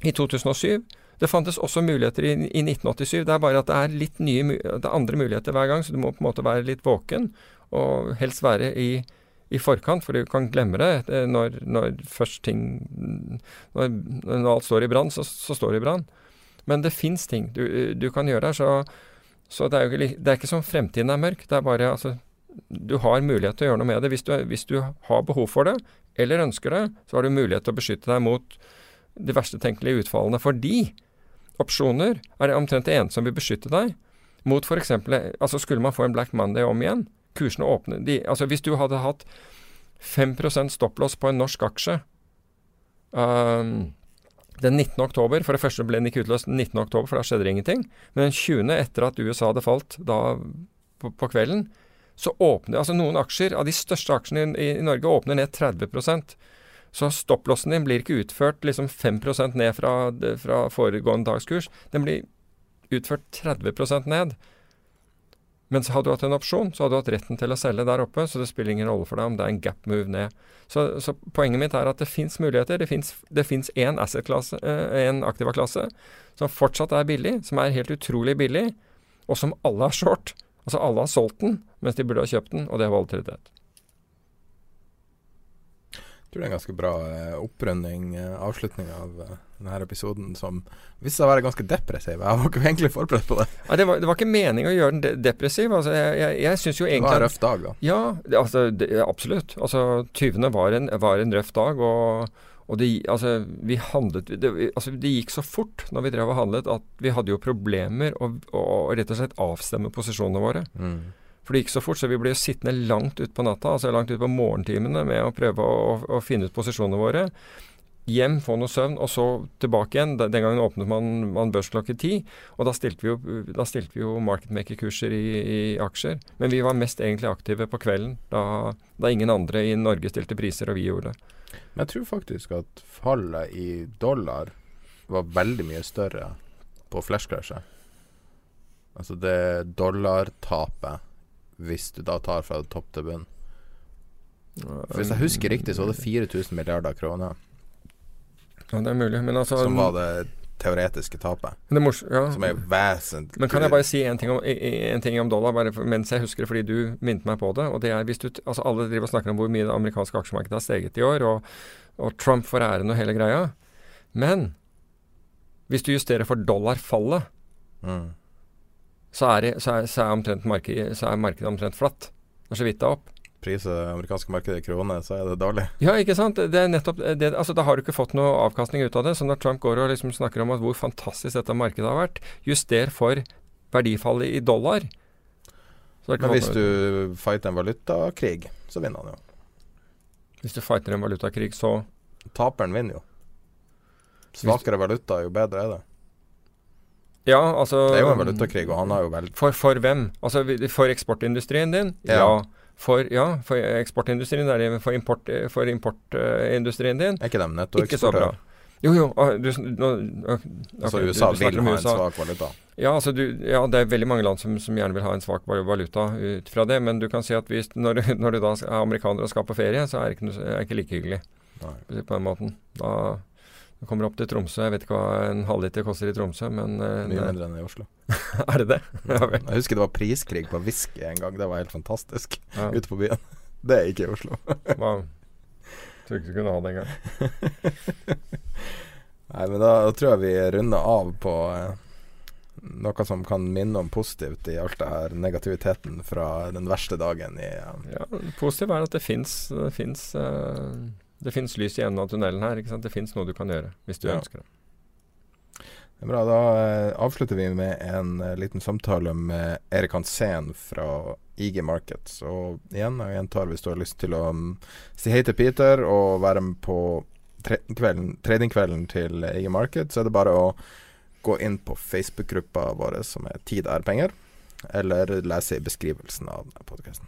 i 2007. Det fantes også muligheter i, i 1987. Det er bare at det er litt nye, det er andre muligheter hver gang, så du må på en måte være litt våken. Og helst være i, i forkant, for du kan glemme det når, når først ting når, når, alt står i brann, så, så, står det i brann. Men det fins ting du, du, kan gjøre der, så, så det, er jo det ikke som fremtiden er mørk. Det er bare altså Du har mulighet til å gjøre noe med det. Hvis du, hvis du har behov for det, eller ønsker det, så har du mulighet til å beskytte deg mot de verste tenkelige utfallene. Fordi opsjoner er omtrent det eneste som vil beskytte deg mot f.eks. Altså skulle man få en Black Monday om igjen, kursene åpner de, Altså hvis du hadde hatt 5% stopplås på en norsk aksje um, den 19. oktober, For det første ble den ikke utløst den 19. oktober, for da skjedde det ingenting. Men den 20. etter at USA hadde falt da på, på kvelden, så åpner altså noen aksjer av de største aksjene i, i Norge åpner ned 30 så stopplåsen din blir ikke utført liksom 5 ned fra, fra foregående dagskurs. Den blir utført 30% ned. så hadde du hatt en opsjon, så hadde du hatt retten til å selge der oppe, så det spiller ingen rolle for deg om det er en gap move ned. Så, så poenget mitt er at det fins muligheter. Det fins én asset-klasse, én en aktiva-klasse, som fortsatt er billig, som er helt utrolig billig, og som alle har short. Altså alle har solgt den, mens de burde ha kjøpt den, og det er volatilitet. tror det er en ganske bra eh, opprunding, eh, avslutning av eh, denne episoden, som viste seg å være ganske depressiv. Jeg var ikke egentlig forberedt på det. Ja, det, var, det var ikke meningen å gjøre den de depressiv. Altså, jeg jeg, jeg synes jo Det var en røff dag, da. Ja, det, altså, det, absolutt. Altså, 20. var en, var en røff dag, og, og det, altså, vi handlet det, altså, det gikk så fort når vi drev og handlet, at vi hadde jo problemer å rett og slett avstemme posisjonene våre. Mm. For det gikk så fort, så vi ble sittende langt utpå natta, altså langt utpå morgentimene med å prøve å, å, å finne ut posisjonene våre. Hjem, få noe søvn, og så tilbake igjen. Den gangen åpnet man, man børs klokken ti, og da stilte vi jo, jo marketmaker-kurser i, i aksjer. Men vi var mest egentlig aktive på kvelden, da, da ingen andre i Norge stilte priser, og vi gjorde det. Men jeg tror faktisk at fallet i dollar var veldig mye større på flashcrashet. Altså det dollartapet, hvis du da tar fra topp til bunn. For Hvis jeg husker riktig, så var det 4000 milliarder kroner Ja, det er mulig, men altså som var det teoretiske tapet. det ja. Som er vesentlig Men kan jeg bare si en ting om, en ting om dollar, bare mens jeg husker det, fordi du minnet meg på det. og det er hvis du, altså Alle driver og snakker om hvor mye det amerikanske aksjemarkedet har steget i år, og, og Trump får æren og hele greia. Men hvis du justerer for dollarfallet, mm. Så er, det, så er, så er, markedet, så er markedet omtrent flatt. Det er så vidt det er opp. Priser det amerikanske markedet i kroner, så er det dårlig. Ja, ikke sant. Det er nettopp det, altså Da har du ikke fått noe avkastning ut av det. Så når Trump går og liksom snakker om hvor fantastisk dette markedet har vært, juster for verdifallet i dollar. Men hvis du fighter en valutakrig, så vinner han jo. Hvis du fighter en valutakrig, så Taperen vinner jo. Svakere valuta, jo bedre er det. Ja, altså Det er jo en valutakrig, og han har jo vel For, for hvem? Altså for eksportindustrien din? Ja. Ja. For, ja, for eksportindustrien der, for, import, for importindustrien din? Er ikke de Ikke så bra. nettoeksportør? Jo, jo. ah, Du, nå, okay, Altså USA du du vil ha ha en svak valuta. Ja, altså du, ja, det er veldig mange land som, som gjerne vil ha en svak valuta ut fra det. Men du kan si at hvis, når, når du da er amerikaner og skal på ferie, så er det ikke, er det ikke like hyggelig Nei. på den måten. Da du kommer opp til Tromsø. Jeg vet ikke hva en halvliter koster i Tromsø, men eh, Mye det- mindre enn i Oslo. er det det? Ja vel. Jeg husker det var priskrig på whisky en gang. Det var helt fantastisk Ja. ute på byen. Det er ikke i Oslo. Wow. Tror ikke du kunne ha det engang. Nei, men da, tror jeg vi runder av på eh, noe som kan minne om positivt i alt det her negativiteten fra den verste dagen i eh, Ja, positivt er at det fins eh, det fins lys i enden av tunnelen her. Det fins noe du kan gjøre hvis du Ja. ønsker det. Det bra. Da eh, avslutter vi med en eh, liten samtale med Erik Hansen fra IG Markets. Og igjen, jeg gjentar hvis du har lyst til å mm, si hei til Peter og være med på tradingkvelden til IG Markets, så er det bare å gå inn på Facebook-gruppa vår som er Tid er penger, eller lese i beskrivelsen av podkasten.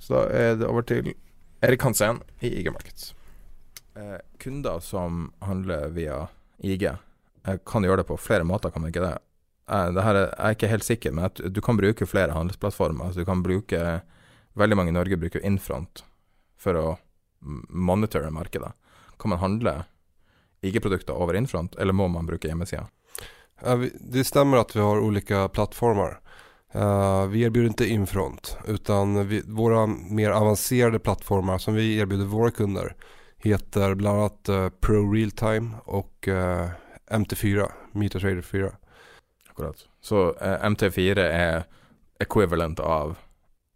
Så da er det over til Erik Hansen i IG Markets. Eh, kunder som handler via IG, kan gjøre det på flere måter, kan man ikke det? Jeg, det her er, jeg er ikke helt sikker, men at du kan bruke flere handelsplattformer. Altså, du kan bruke Veldig mange i Norge bruker Infront for å monitore markedet. Kan man handle IG-produkter over Infront, eller må man bruke hjemmesida? Det stemmer at vi har ulike plattformar. Eh, vi erbjuder inte Infront utan vi, våra mer avancerade plattformar som vi erbjuder våra kunder heter bland annat uh, Pro Realtime och uh, MT4, MetaTrader 4. Akkurat. Så eh, MT4 er equivalent av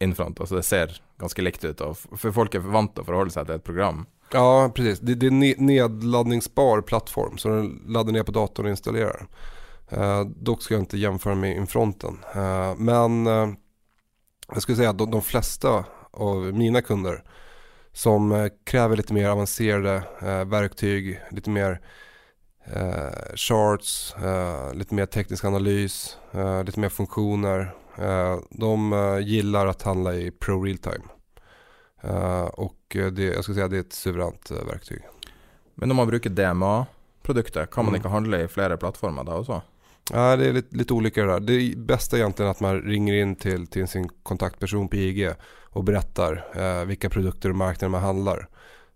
Infront. alltså det ser ganske likt ut, og för folk er vant att å forholde seg til et program. Ja, precis. Det, det är en nedladdningsbar plattform så den laddar ner på datorn och installerar. Eh, dock ska jag inte jämföra med Infronten. Eh, men eh, jag skulle säga att de, de flesta av mina kunder som eh, kräver lite mer avancerade eh, verktyg, lite mer eh, charts, eh, lite mer teknisk analys, eh, lite mer funktioner. Eh, de gillar att handla i Pro Real Time. och det, jag skulle säga det är ett suveränt verktyg. Men når man bruker DMA-produktet, kan man Mm. ikke handle i flere plattformer da også? Ja, det är lite, lite olika det där. Det bästa är egentligen att man ringer in till, till sin kontaktperson på IG och berättar eh, vilka produkter och marknader man handlar.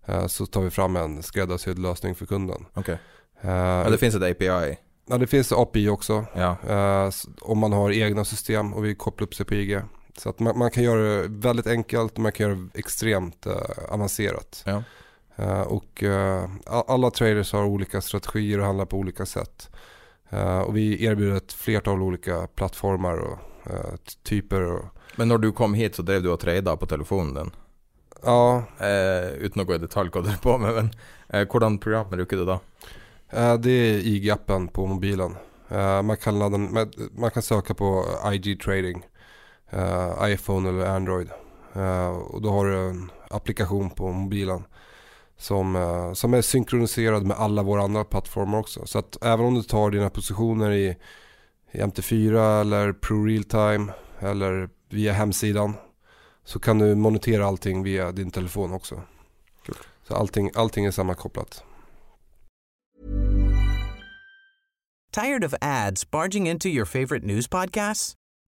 Eh, så tar vi fram en skräddarsydd lösning för kunden. Okay. Eh, Ja, det finnes et API. ja, det finns API också. Ja. Eh, om man har egna system och vill koppla upp sig på IG. Så att man, man kan göra det väldigt enkelt och man kan göra det extremt eh, avancerat. Ja. Eh, och eh, alla traders har olika strategier och handlar på olika sätt. Eh, och vi erbjuder ett flertal olika plattformar och typer. Och... Men när du kom hit så drev du och trada på telefonen? Ja. Eh, uten å gå i detalj hva du er på med, men eh, hvordan program bruker du da? Eh, det är IG-appen på mobilen. Eh, man, kan ladda, man, man, kan söka på IG trading, eh, iPhone eller Android. og och då har du en applikation på mobilen som, eh, som är synkroniserad med alla våra andra plattformar också. Så att även om du tar dina positioner i, i MT4 eller Pro Realtime eller via hemsidan så kan du monitera allting via din telefon också. Cool. Så allting, allting är sammankopplat. Tired of ads barging into your favorite news podcasts?